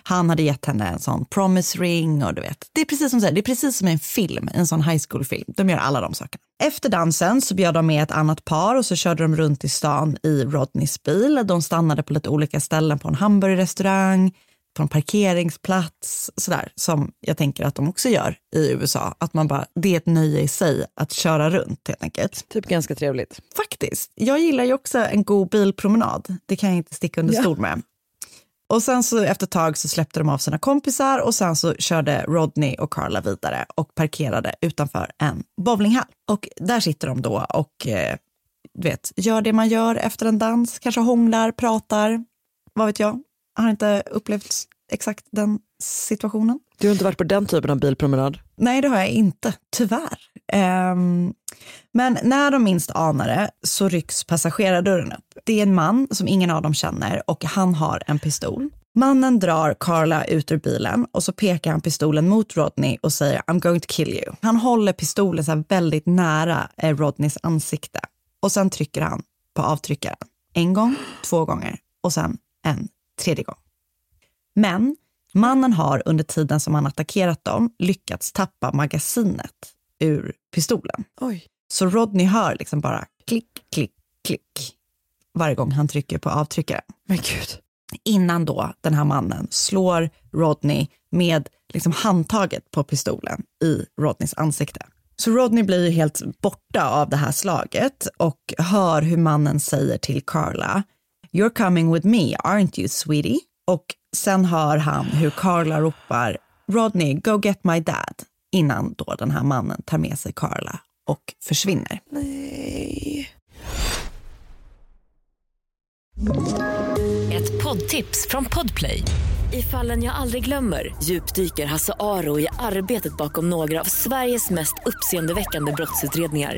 Han hade gett henne en sån promise ring och du vet, det är precis som det är precis som en film, en sån high school film. De gör alla de sakerna. Efter dansen så bjöd de med ett annat par och så körde de runt i stan i Rodneys bil. De stannade på lite olika ställen på en hamburgerrestaurang, på en parkeringsplats, sådär, som jag tänker att de också gör i USA. Att man bara, det är ett nöje i sig att köra runt helt enkelt. Typ ganska trevligt. Faktiskt. Jag gillar ju också en god bilpromenad. Det kan jag inte sticka under ja. stol med. Och sen så efter ett tag så släppte de av sina kompisar och sen så körde Rodney och Carla vidare och parkerade utanför en bowlinghall. Och där sitter de då och eh, du vet, gör det man gör efter en dans, kanske hånglar, pratar, vad vet jag, har inte upplevt exakt den situationen. Du har inte varit på den typen av bilpromenad? Nej, det har jag inte, tyvärr. Um, men när de minst anar det så rycks passagerardörren upp. Det är en man som ingen av dem känner och han har en pistol. Mannen drar Carla ut ur bilen och så pekar han pistolen mot Rodney och säger I'm going to kill you. Han håller pistolen så väldigt nära eh, Rodneys ansikte och sen trycker han på avtryckaren. En gång, två gånger och sen en tredje gång. Men mannen har under tiden som han attackerat dem lyckats tappa magasinet ur pistolen. Oj. Så Rodney hör liksom bara klick, klick, klick varje gång han trycker på avtryckaren. Men gud. Innan då den här mannen slår Rodney med liksom handtaget på pistolen i Rodneys ansikte. Så Rodney blir helt borta av det här slaget och hör hur mannen säger till Carla You're coming with me, aren't you sweetie? Och sen hör han hur Carla ropar Rodney, go get my dad innan då den här mannen tar med sig Carla och försvinner. Nej. Ett poddtips från Podplay. I fallen jag aldrig glömmer djupdyker Hasse Aro i arbetet bakom några av Sveriges mest uppseendeväckande brottsutredningar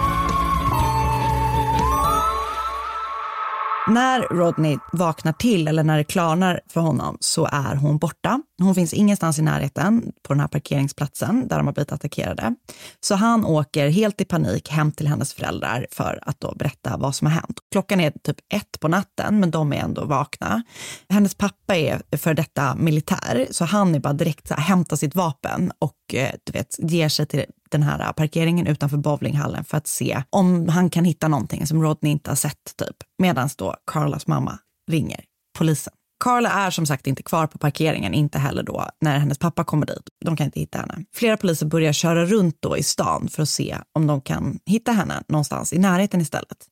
När Rodney vaknar till eller när det klarnar för honom så är hon borta. Hon finns ingenstans i närheten på den här parkeringsplatsen där de har blivit attackerade. Så han åker helt i panik hem till hennes föräldrar för att då berätta vad som har hänt. Klockan är typ ett på natten, men de är ändå vakna. Hennes pappa är för detta militär, så han är bara direkt så här, hämtar sitt vapen och eh, du vet, ger sig till den här äh, parkeringen utanför bowlinghallen för att se om han kan hitta någonting som Rodney inte har sett, typ. Medan då Carlas mamma ringer polisen. Carla är som sagt inte kvar på parkeringen, inte heller då när hennes pappa kommer dit. De kan inte hitta henne. Flera poliser börjar köra runt då i stan för att se om de kan hitta henne någonstans i närheten istället.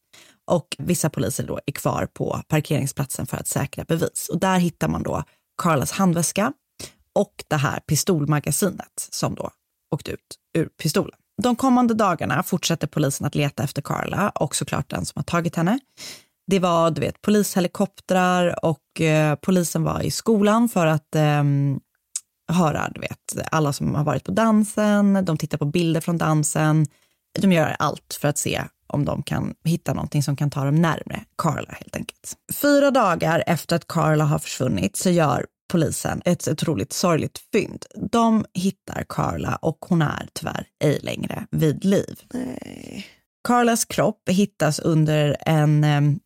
Och vissa poliser då är kvar på parkeringsplatsen för att säkra bevis. Och där hittar man då Carlas handväska och det här pistolmagasinet som då åkte ut ur pistolen. De kommande dagarna fortsätter polisen att leta efter Carla och såklart den som har tagit henne. Det var du vet, polishelikoptrar och eh, polisen var i skolan för att eh, höra du vet, alla som har varit på dansen. De tittar på bilder från dansen. De gör allt för att se om de kan hitta någonting som kan ta dem närmre Carla helt enkelt. Fyra dagar efter att Carla har försvunnit så gör polisen ett otroligt sorgligt fynd. De hittar Carla och hon är tyvärr ej längre vid liv. Nej. Carlas kropp hittas under en,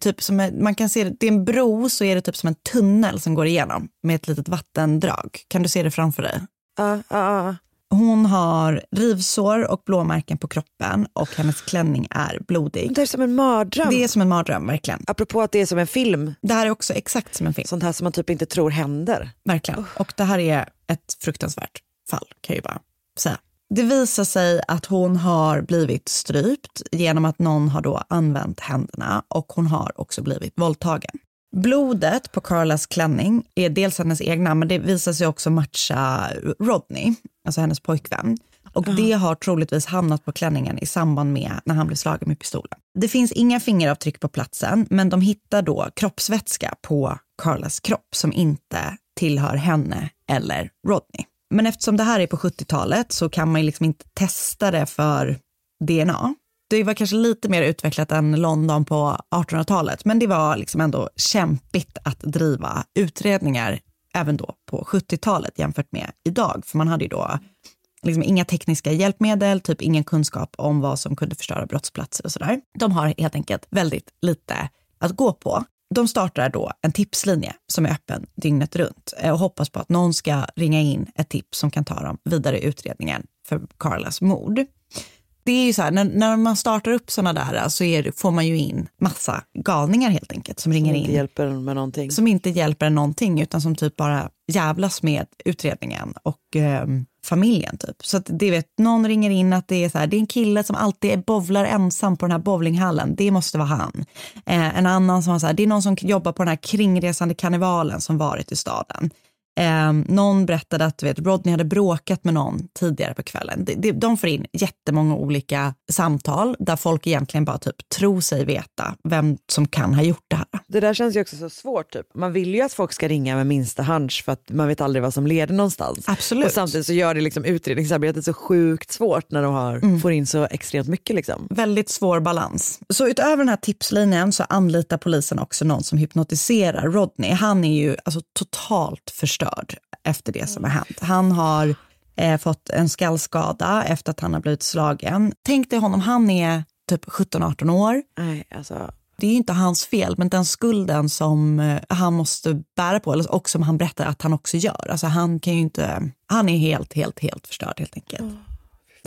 typ som man kan se det, det är en bro så är det typ som en tunnel som går igenom med ett litet vattendrag. Kan du se det framför dig? Ja, ja, ja. Hon har rivsår och blåmärken på kroppen och hennes klänning är blodig. Det är som en mardröm. Det är som en mardröm, verkligen. Apropå att det är som en film, Det här är också exakt som en film. sånt här som man typ inte tror händer. Verkligen. Och det här är ett fruktansvärt fall, kan jag ju bara säga. Det visar sig att hon har blivit strypt genom att någon har då använt händerna och hon har också blivit våldtagen. Blodet på Carlas klänning är dels hennes egna, men det visar sig också matcha Rodney, alltså hennes pojkvän. Och det har troligtvis hamnat på klänningen i samband med när han blev slagen med pistolen. Det finns inga fingeravtryck på platsen, men de hittar då kroppsvätska på Carlas kropp som inte tillhör henne eller Rodney. Men eftersom det här är på 70-talet så kan man liksom inte testa det för DNA. Det var kanske lite mer utvecklat än London på 1800-talet, men det var liksom ändå kämpigt att driva utredningar även då på 70-talet jämfört med idag. För man hade ju då liksom inga tekniska hjälpmedel, typ ingen kunskap om vad som kunde förstöra brottsplatser och sådär. De har helt enkelt väldigt lite att gå på. De startar då en tipslinje som är öppen dygnet runt eh, och hoppas på att någon ska ringa in ett tips som kan ta dem vidare i utredningen för Carlas mord. Det är ju så här, när, när man startar upp sådana där så det, får man ju in massa galningar helt enkelt som ringer Inte in hjälper med någonting. som inte hjälper någonting utan som typ bara jävlas med utredningen och eh, familjen typ. Så att det vet, någon ringer in att det är så här, det är en kille som alltid är bowlar ensam på den här bowlinghallen, det måste vara han. Eh, en annan som var så här, det är någon som jobbar på den här kringresande karnevalen som varit i staden. Eh, någon berättade att vet, Rodney hade bråkat med någon tidigare på kvällen. De, de, de får in jättemånga olika samtal där folk egentligen bara typ tror sig veta vem som kan ha gjort det här. Det där känns ju också så svårt. Typ. Man vill ju att folk ska ringa med minsta hunch för att man vet aldrig vad som leder någonstans. Absolut. Och samtidigt så gör det liksom utredningsarbetet så sjukt svårt när de har, får in så extremt mycket. Liksom. Väldigt svår balans. Så utöver den här tipslinjen så anlitar polisen också någon som hypnotiserar Rodney. Han är ju alltså totalt förstörd efter det som har hänt. Han har eh, fått en skallskada efter att han har blivit slagen. Tänk dig honom, han är typ 17-18 år. Nej, alltså, Det är ju inte hans fel, men den skulden som eh, han måste bära på, och som han berättar att han också gör. Alltså han kan inte, han är helt, helt, helt förstörd helt enkelt.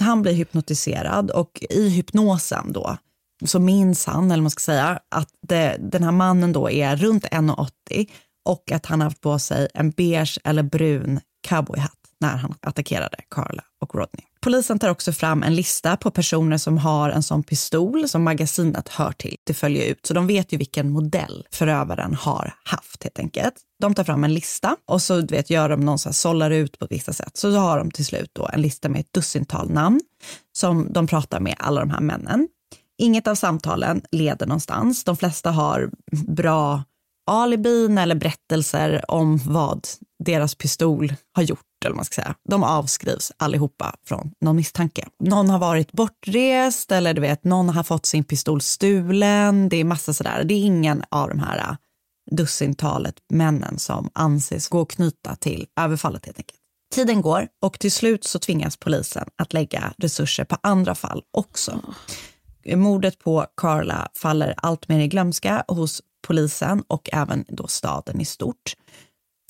Han blir hypnotiserad och i hypnosen då så minns han, eller man ska säga, att det, den här mannen då är runt 1,80 och att han haft på sig en beige eller brun cowboyhatt när han attackerade Carla och Rodney. Polisen tar också fram en lista på personer som har en sån pistol som magasinet hör till. Det följer ut, så de vet ju vilken modell förövaren har haft helt enkelt. De tar fram en lista och så vet, gör de någon så här, sållar ut på vissa sätt. Så har de till slut då en lista med ett dussintal namn som de pratar med alla de här männen. Inget av samtalen leder någonstans. De flesta har bra alibin eller berättelser om vad deras pistol har gjort. Eller man ska säga. De avskrivs allihopa från någon misstanke. Någon har varit bortrest eller du vet, någon har fått sin pistol stulen. Det är massa sådär. Det är ingen av de här äh, dussintalet männen som anses gå att knyta till överfallet helt enkelt. Tiden går och till slut så tvingas polisen att lägga resurser på andra fall också. Mordet på Carla faller allt mer i glömska hos polisen och även då staden i stort.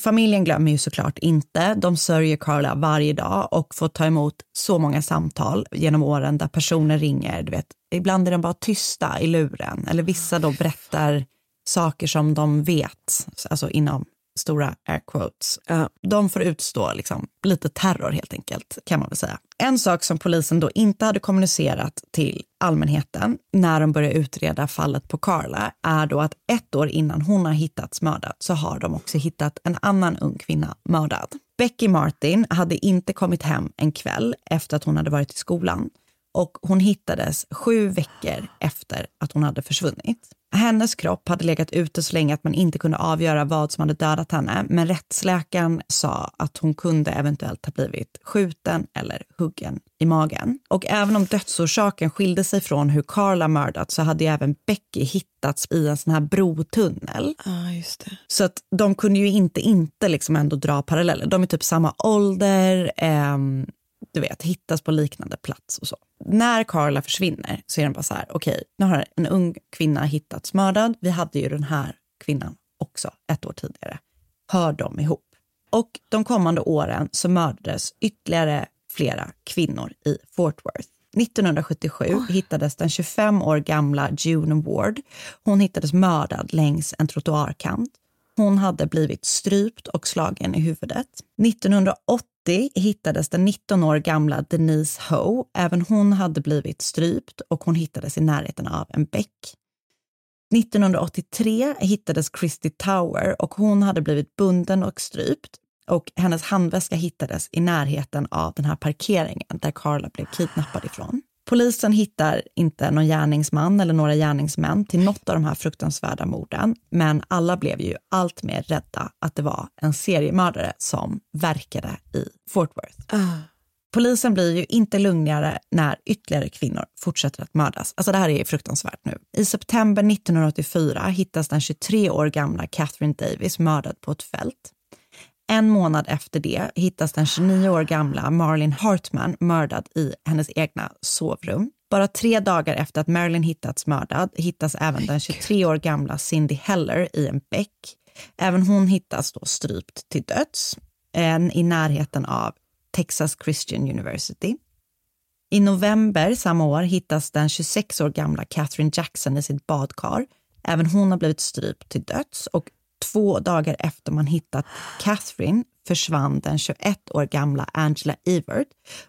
Familjen glömmer ju såklart inte. De sörjer Carla varje dag och får ta emot så många samtal genom åren där personer ringer. Du vet, ibland är de bara tysta i luren eller vissa då berättar saker som de vet, alltså inom stora air quotes. Eh, de får utstå liksom, lite terror helt enkelt, kan man väl säga. En sak som polisen då inte hade kommunicerat till allmänheten när de började utreda fallet på Carla är då att ett år innan hon har hittats mördad så har de också hittat en annan ung kvinna mördad. Becky Martin hade inte kommit hem en kväll efter att hon hade varit i skolan och hon hittades sju veckor efter att hon hade försvunnit. Hennes kropp hade legat ute så länge att man inte kunde avgöra vad som hade dödat henne, men rättsläkaren sa att hon kunde eventuellt ha blivit skjuten eller huggen i magen. Och även om dödsorsaken skilde sig från hur Carla mördats så hade ju även Becky hittats i en sån här brotunnel. Ja, just det. Så att de kunde ju inte inte liksom ändå dra paralleller. De är typ samma ålder, ehm, du vet, hittas på liknande plats och så. När Carla försvinner så är den bara så här, okej, okay, nu har en ung kvinna hittats mördad. Vi hade ju den här kvinnan också ett år tidigare. Hör de ihop? Och de kommande åren så mördades ytterligare flera kvinnor i Fort Worth. 1977 oh. hittades den 25 år gamla June Ward. Hon hittades mördad längs en trottoarkant. Hon hade blivit strypt och slagen i huvudet. 1980 hittades den 19 år gamla Denise Ho. Även hon hade blivit strypt och hon hittades i närheten av en bäck. 1983 hittades Christy Tower och hon hade blivit bunden och strypt och hennes handväska hittades i närheten av den här parkeringen där Carla blev kidnappad ifrån. Polisen hittar inte någon gärningsman eller några gärningsmän till något av de här fruktansvärda morden, men alla blev ju allt mer rädda att det var en seriemördare som verkade i Fort Worth. Uh. Polisen blir ju inte lugnare när ytterligare kvinnor fortsätter att mördas. Alltså det här är fruktansvärt nu. I september 1984 hittas den 23 år gamla Catherine Davis mördad på ett fält. En månad efter det hittas den 29 år gamla Marlin Hartman mördad i hennes egna sovrum. Bara tre dagar efter att Marilyn hittats mördad hittas även den 23 år gamla Cindy Heller i en bäck. Även hon hittas då strypt till döds, en i närheten av Texas Christian University. I november samma år hittas den 26 år gamla Catherine Jackson i sitt badkar. Även hon har blivit strypt till döds och två dagar efter man hittat Catherine försvann den 21 år gamla Angela Evert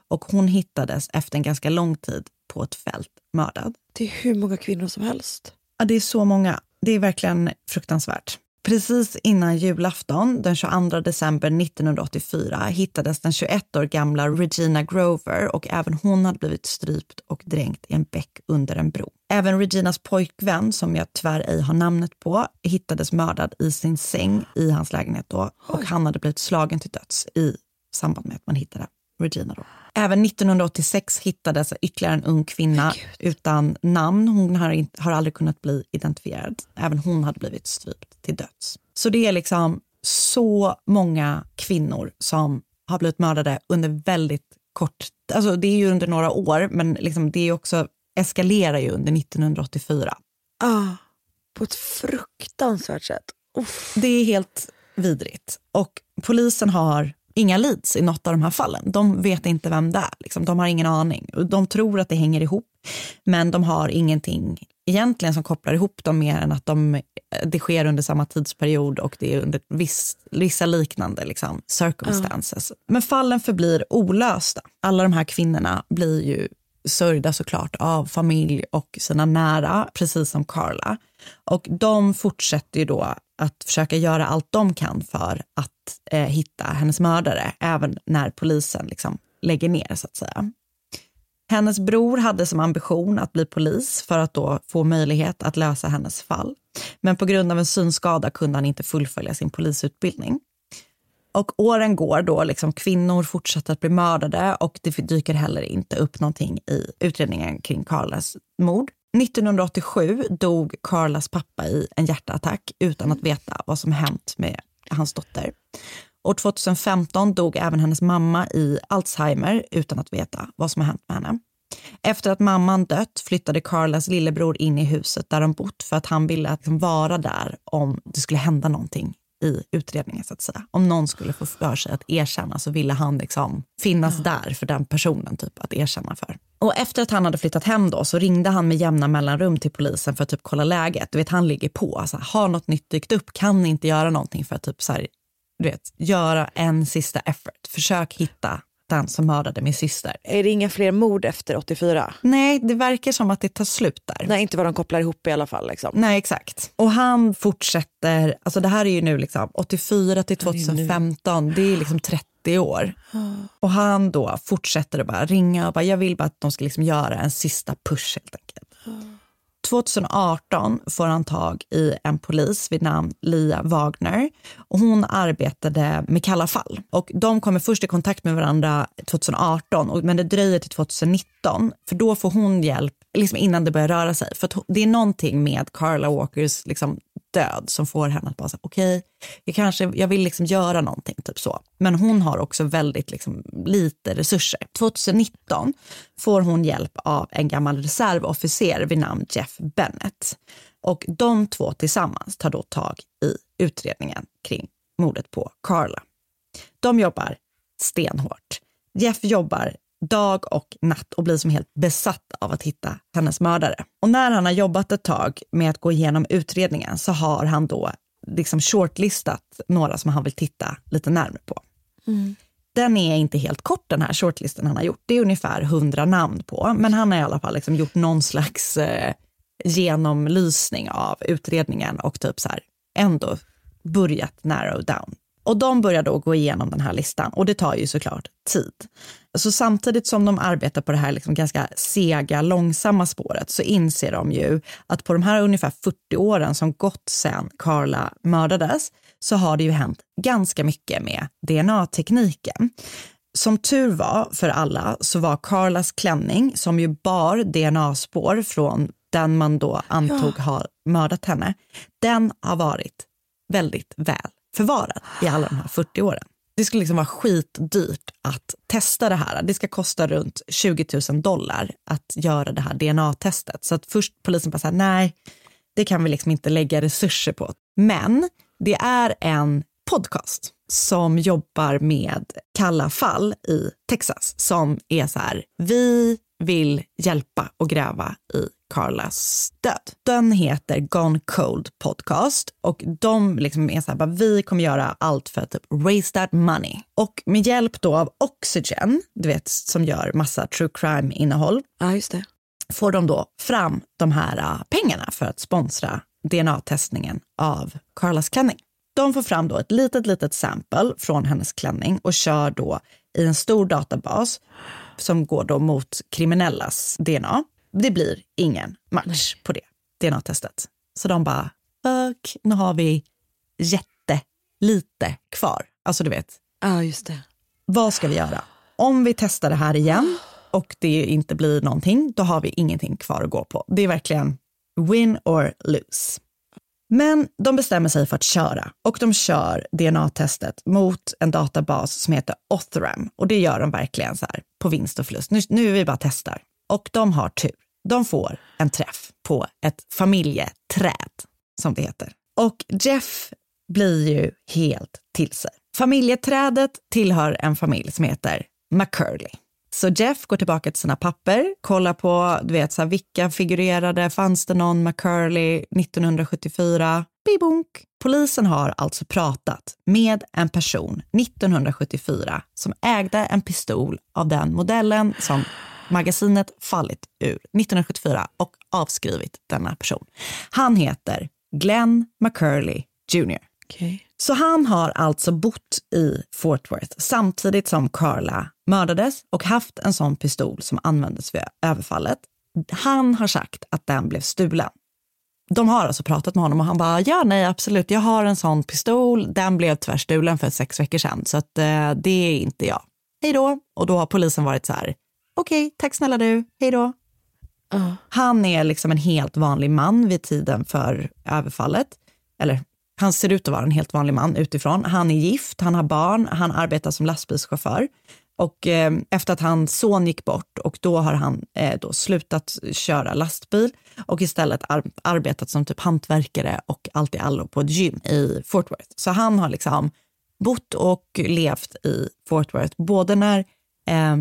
och hon hittades efter en ganska lång tid på ett fält mördad. Det är hur många kvinnor som helst. Ja, det är så många. Det är verkligen fruktansvärt. Precis innan julafton, den 22 december 1984, hittades den 21 år gamla Regina Grover och även hon hade blivit strypt och dränkt i en bäck under en bro. Även Reginas pojkvän, som jag tyvärr ej har namnet på, hittades mördad i sin säng i hans lägenhet då och han hade blivit slagen till döds i samband med att man hittade Regina. Då. Även 1986 hittades ytterligare en ung kvinna utan namn. Hon har, inte, har aldrig kunnat bli identifierad. Även hon hade blivit strypt till döds. Så det är liksom så många kvinnor som har blivit mördade under väldigt kort... Alltså det är ju under några år, men liksom det är också, eskalerar ju under 1984. Ah, på ett fruktansvärt sätt. Uff. Det är helt vidrigt. Och polisen har inga leads i något av de här fallen. De vet inte vem det är. Liksom. De har ingen aning. De tror att det hänger ihop, men de har ingenting egentligen som kopplar ihop dem mer än att de, det sker under samma tidsperiod och det är under viss, vissa liknande liksom, circumstances. Mm. Men fallen förblir olösta. Alla de här kvinnorna blir ju sörjda såklart av familj och sina nära, precis som Carla. Och de fortsätter ju då att försöka göra allt de kan för att eh, hitta hennes mördare, även när polisen liksom lägger ner så att säga. Hennes bror hade som ambition att bli polis för att då få möjlighet att lösa hennes fall. Men på grund av en synskada kunde han inte fullfölja sin polisutbildning. Och åren går då, liksom kvinnor fortsätter att bli mördade och det dyker heller inte upp någonting i utredningen kring Carlas mord. 1987 dog Carlas pappa i en hjärtattack utan att veta vad som hänt med hans dotter. År 2015 dog även hennes mamma i Alzheimer utan att veta vad som har hänt med henne. Efter att mamman dött flyttade Carlas lillebror in i huset där de bott för att han ville liksom vara där om det skulle hända någonting i utredningen så att säga. Om någon skulle få för sig att erkänna så ville han liksom finnas ja. där för den personen typ att erkänna för. Och efter att han hade flyttat hem då så ringde han med jämna mellanrum till polisen för att typ kolla läget. Du vet, han ligger på. Alltså, har något nytt dykt upp? Kan inte göra någonting för att typ så här, du vet, göra en sista effort? Försök hitta den som mördade min syster. Är det inga fler mord efter 84? Nej, det verkar som att det tar slut där. Nej, inte vad de kopplar ihop i alla fall. Liksom. Nej, exakt. Och han fortsätter, alltså det här är ju nu liksom 84 till 2015, det är liksom 30 år. Och han då fortsätter att bara ringa och bara, jag vill bara att de ska liksom göra en sista push helt enkelt. 2018 får han tag i en polis vid namn Lia Wagner och hon arbetade med Kalla fall. Och de kommer först i kontakt med varandra 2018 men det dröjer till 2019 för då får hon hjälp liksom innan det börjar röra sig. För det är någonting med Carla Walkers liksom död som får henne att bara säga okej, okay, jag kanske, jag vill liksom göra någonting, typ så. Men hon har också väldigt liksom, lite resurser. 2019 får hon hjälp av en gammal reservofficer vid namn Jeff Bennett. Och de två tillsammans tar då tag i utredningen kring mordet på Carla. De jobbar stenhårt. Jeff jobbar dag och natt och blir som helt besatt av att hitta hennes mördare. Och när han har jobbat ett tag med att gå igenom utredningen så har han då liksom shortlistat några som han vill titta lite närmare på. Mm. Den är inte helt kort den här shortlisten han har gjort. Det är ungefär hundra namn på, men han har i alla fall liksom gjort någon slags eh, genomlysning av utredningen och typ så här ändå börjat narrow down och de börjar då gå igenom den här listan och det tar ju såklart tid. Så samtidigt som de arbetar på det här liksom ganska sega, långsamma spåret så inser de ju att på de här ungefär 40 åren som gått sedan Carla mördades så har det ju hänt ganska mycket med DNA-tekniken. Som tur var för alla så var Carlas klänning, som ju bar DNA-spår från den man då antog ja. har mördat henne, den har varit väldigt väl förvarat i alla de här 40 åren. Det skulle liksom vara skitdyrt att testa det här. Det ska kosta runt 20 000 dollar att göra det här DNA-testet. Så att först polisen bara så här, nej, det kan vi liksom inte lägga resurser på. Men det är en podcast som jobbar med kalla fall i Texas som är så här, vi vill hjälpa och gräva i Carlas död. Den heter Gone Cold Podcast och de liksom är så här, vi kommer göra allt för att typ raise that money. Och med hjälp då av Oxygen, du vet som gör massa true crime innehåll. Ja, just det. Får de då fram de här uh, pengarna för att sponsra DNA-testningen av Carlas klänning. De får fram då ett litet, litet sample från hennes klänning och kör då i en stor databas som går då mot kriminellas DNA. Det blir ingen match på det DNA-testet. Så de bara, fuck, nu har vi jättelite kvar. Alltså du vet. Ja, just det. Vad ska vi göra? Om vi testar det här igen och det inte blir någonting, då har vi ingenting kvar att gå på. Det är verkligen win or lose. Men de bestämmer sig för att köra och de kör DNA-testet mot en databas som heter Othram. Och det gör de verkligen så här på vinst och förlust. Nu, nu är vi bara testar. Och de har tur. De får en träff på ett familjeträd, som det heter. Och Jeff blir ju helt till sig. Familjeträdet tillhör en familj som heter McCurley. Så Jeff går tillbaka till sina papper, kollar på du vet, så här, vilka figurerade, fanns det någon McCurley 1974? Bibunk. Polisen har alltså pratat med en person 1974 som ägde en pistol av den modellen som magasinet fallit ur 1974 och avskrivit denna person. Han heter Glenn McCurley Jr. Okay. Så han har alltså bott i Fort Worth samtidigt som Carla mördades och haft en sån pistol som användes vid överfallet. Han har sagt att den blev stulen. De har alltså pratat med honom och han bara, ja nej absolut, jag har en sån pistol, den blev tyvärr stulen för sex veckor sedan så att eh, det är inte jag. Hej då. Och då har polisen varit så här, okej, okay, tack snälla du, hej då. Uh. Han är liksom en helt vanlig man vid tiden för överfallet. Eller han ser ut att vara en helt vanlig man utifrån. Han är gift, han har barn, han arbetar som lastbilschaufför. Och eh, efter att hans son gick bort och då har han eh, då slutat köra lastbil och istället ar arbetat som typ hantverkare och allt i allo på ett gym i Fort Worth. Så han har liksom bott och levt i Fort Worth både när eh,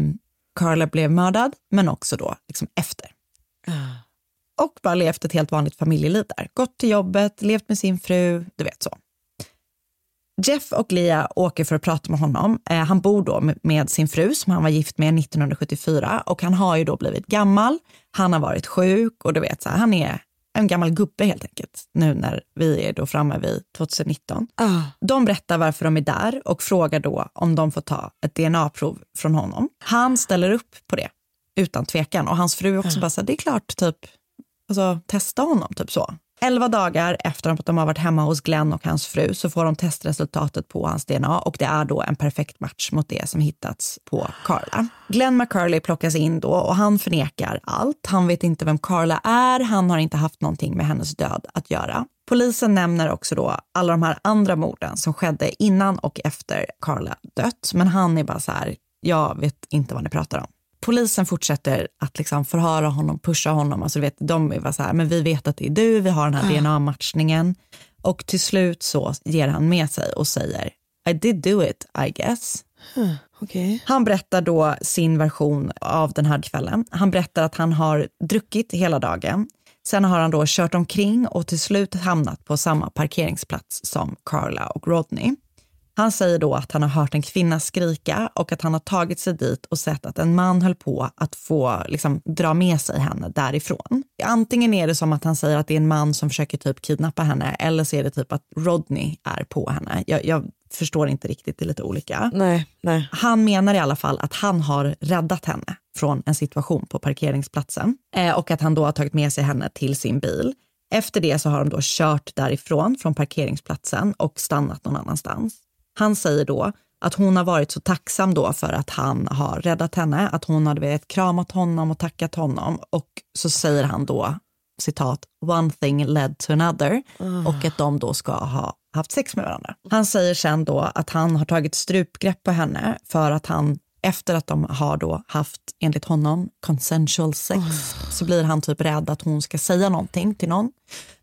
Carla blev mördad, men också då liksom efter. Och bara levt ett helt vanligt familjeliv där. Gått till jobbet, levt med sin fru, du vet så. Jeff och Lia åker för att prata med honom. Eh, han bor då med, med sin fru som han var gift med 1974 och han har ju då blivit gammal. Han har varit sjuk och du vet, så här, han är en gammal gubbe helt enkelt nu när vi är då framme vid 2019. Ah. De berättar varför de är där och frågar då om de får ta ett DNA-prov från honom. Han ställer upp på det utan tvekan och hans fru också bara så här, det är klart, typ, alltså testa honom, typ så. Elva dagar efter att de har varit hemma hos Glenn och hans fru så får de testresultatet på hans DNA och det är då en perfekt match mot det som hittats på Carla. Glenn McCurley plockas in då och han förnekar allt. Han vet inte vem Carla är, han har inte haft någonting med hennes död att göra. Polisen nämner också då alla de här andra morden som skedde innan och efter Carla dött, men han är bara så här, jag vet inte vad ni pratar om. Polisen fortsätter att liksom förhöra honom, pusha honom. Alltså, vet, de bara så här, men vi vet att det är du, vi har den här DNA-matchningen. Och till slut så ger han med sig och säger I did do it, I guess. Okej. Han berättar då sin version av den här kvällen. Han berättar att han har druckit hela dagen. Sen har han då kört omkring och till slut hamnat på samma parkeringsplats som Carla och Rodney. Han säger då att han har hört en kvinna skrika och att han har tagit sig dit och sett att en man höll på att få liksom, dra med sig henne därifrån. Antingen är det som att han säger att det är en man som försöker typ kidnappa henne eller så är det typ att Rodney är på henne. Jag, jag förstår inte riktigt, det är lite olika. Nej, nej. Han menar i alla fall att han har räddat henne från en situation på parkeringsplatsen eh, och att han då har tagit med sig henne till sin bil. Efter det så har de då kört därifrån från parkeringsplatsen och stannat någon annanstans. Han säger då att hon har varit så tacksam då för att han har räddat henne, att hon hade vet, kramat honom och tackat honom och så säger han då citat, one thing led to another och att de då ska ha haft sex med varandra. Han säger sen då att han har tagit strupgrepp på henne för att han efter att de har då haft, enligt honom, consensual sex, så blir han typ rädd att hon ska säga någonting till någon.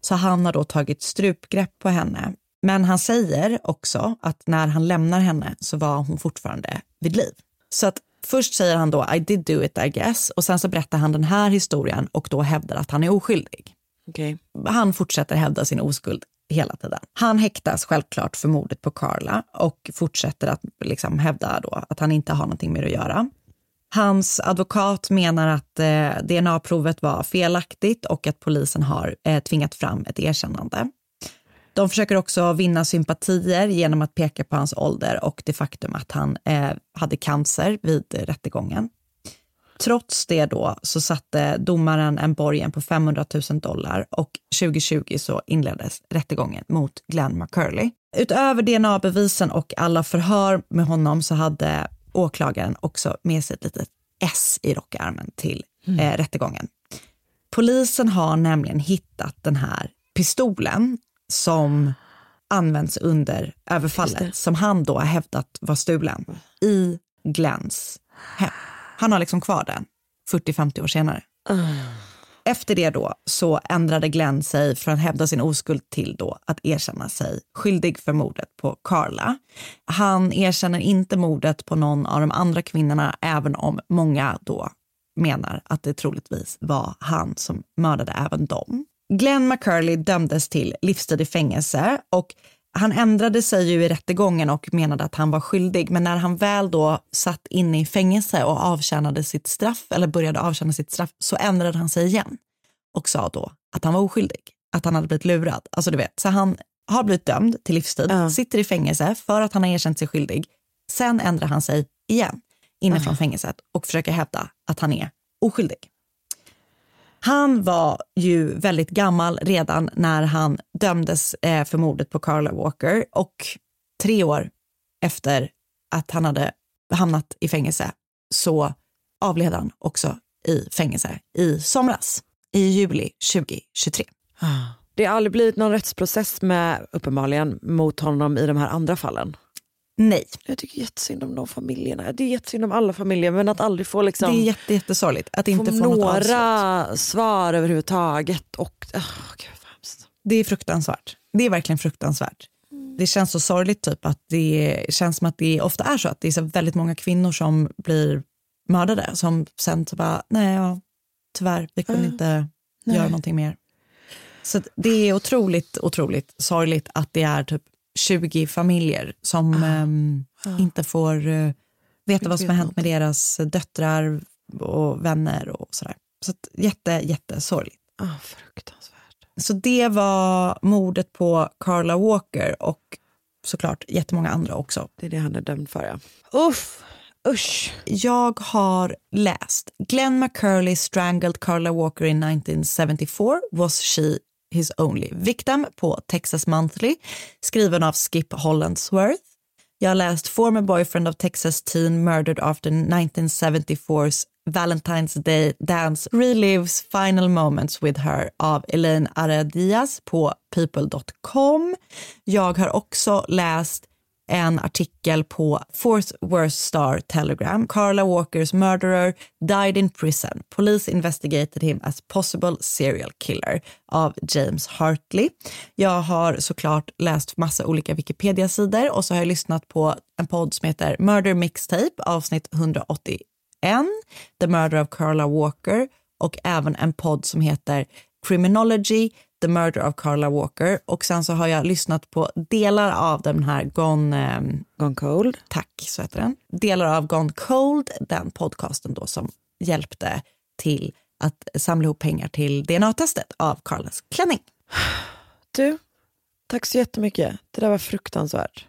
Så han har då tagit strupgrepp på henne. Men han säger också att när han lämnar henne så var hon fortfarande vid liv. Så att först säger han då I did do it I guess och sen så berättar han den här historien och då hävdar att han är oskyldig. Okej. Han fortsätter hävda sin oskuld hela tiden. Han häktas självklart för mordet på Carla och fortsätter att liksom hävda då att han inte har någonting det att göra. Hans advokat menar att eh, DNA-provet var felaktigt och att polisen har eh, tvingat fram ett erkännande. De försöker också vinna sympatier genom att peka på hans ålder och det faktum att han eh, hade cancer vid rättegången. Trots det då så satte domaren en borgen på 500 000 dollar och 2020 så inleddes rättegången mot Glenn McCurley. Utöver DNA-bevisen och alla förhör med honom så hade åklagaren också med sig ett litet S i rockarmen till eh, rättegången. Polisen har nämligen hittat den här pistolen som används under överfallet som han då har hävdat var stulen i Glenns hem. Han har liksom kvar den 40-50 år senare. Efter det då så ändrade Glenn sig från att hävda sin oskuld till då att erkänna sig skyldig för mordet på Carla. Han erkänner inte mordet på någon av de andra kvinnorna även om många då menar att det troligtvis var han som mördade även dem. Glenn McCurley dömdes till livstid i fängelse och han ändrade sig ju i rättegången och menade att han var skyldig. Men när han väl då satt inne i fängelse och avtjänade sitt straff, eller började avtjäna sitt straff, så ändrade han sig igen och sa då att han var oskyldig, att han hade blivit lurad. Alltså du vet, så han har blivit dömd till livstid, Ja. sitter i fängelse för att han har erkänt sig skyldig. Sen ändrar han sig igen inifrån fängelset och försöker hävda att han är oskyldig. Han var ju väldigt gammal redan när han dömdes eh, för mordet på Carla Walker och tre år efter att han hade hamnat i fängelse så avled han också i fängelse i somras, i juli 2023. Ah. Det har aldrig blivit någon rättsprocess med uppenbarligen mot honom i de här andra fallen. Nej, Jag tycker jättesynd om de familjerna. Det är jättesynd om alla familjer men att aldrig få liksom det är jätte, jättesorgligt att inte få få några svar överhuvudtaget. Och, oh, gud. Det är fruktansvärt. Det är verkligen fruktansvärt. Det känns så sorgligt typ att det känns som att det ofta är så att det är så väldigt många kvinnor som blir mördade som sen så bara, nej, ja, tyvärr, vi kunde Ja. inte Nej. göra någonting mer. Så det är otroligt, otroligt sorgligt att det är typ 20 familjer som ehm, inte får eh, veta vad som har hänt med deras döttrar och vänner och sådär. Så att jätte, jättesorgligt. Ah, fruktansvärt. Så det var mordet på Carla Walker och såklart jättemånga andra också. Det är det han är dömd för ja. Uff, usch. Jag har läst Glenn McCurley strangled Carla Walker in 1974. Was she his only victim på Texas Monthly skriven av Skip Hollandsworth. Jag har läst Former boyfriend of Texas teen murdered after 1974's Valentine's Day dance relives final moments with her av Elaine Aradias på people.com. Jag har också läst en artikel på Fourth Worst Star Telegram. Carla Walkers murderer died in prison. Police investigated him as possible serial killer av James Hartley. Jag har såklart läst massa olika Wikipedia-sidor och så har jag lyssnat på en podd som heter Murder Mixtape avsnitt 181, The Murder of Carla Walker och även en podd som heter Criminology, The Murder of Carla Walker och sen så har jag lyssnat på delar av den här Gone, ehm, Gone cold. tack så heter den, delar av Gone Cold, den podcasten då som hjälpte till att samla ihop pengar till DNA-testet av Carlas klänning. Du, tack så jättemycket. Det där var fruktansvärt.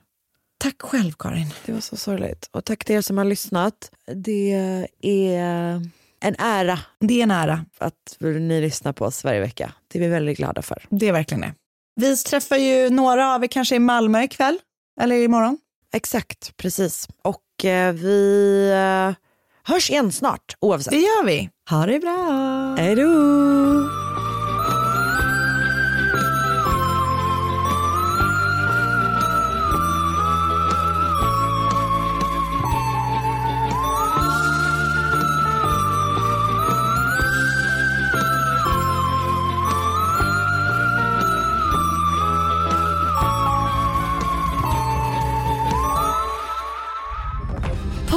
Tack själv Karin. Det var så sorgligt. Och tack till er som har lyssnat. Det är en ära Det är en ära, att ni lyssnar på oss varje vecka. Det är vi väldigt glada för. det är verkligen det. Vi träffar ju några av er kanske i Malmö ikväll, eller imorgon. Exakt, precis. Och eh, vi eh, hörs igen snart oavsett. Det gör vi. Ha det bra. Hej då!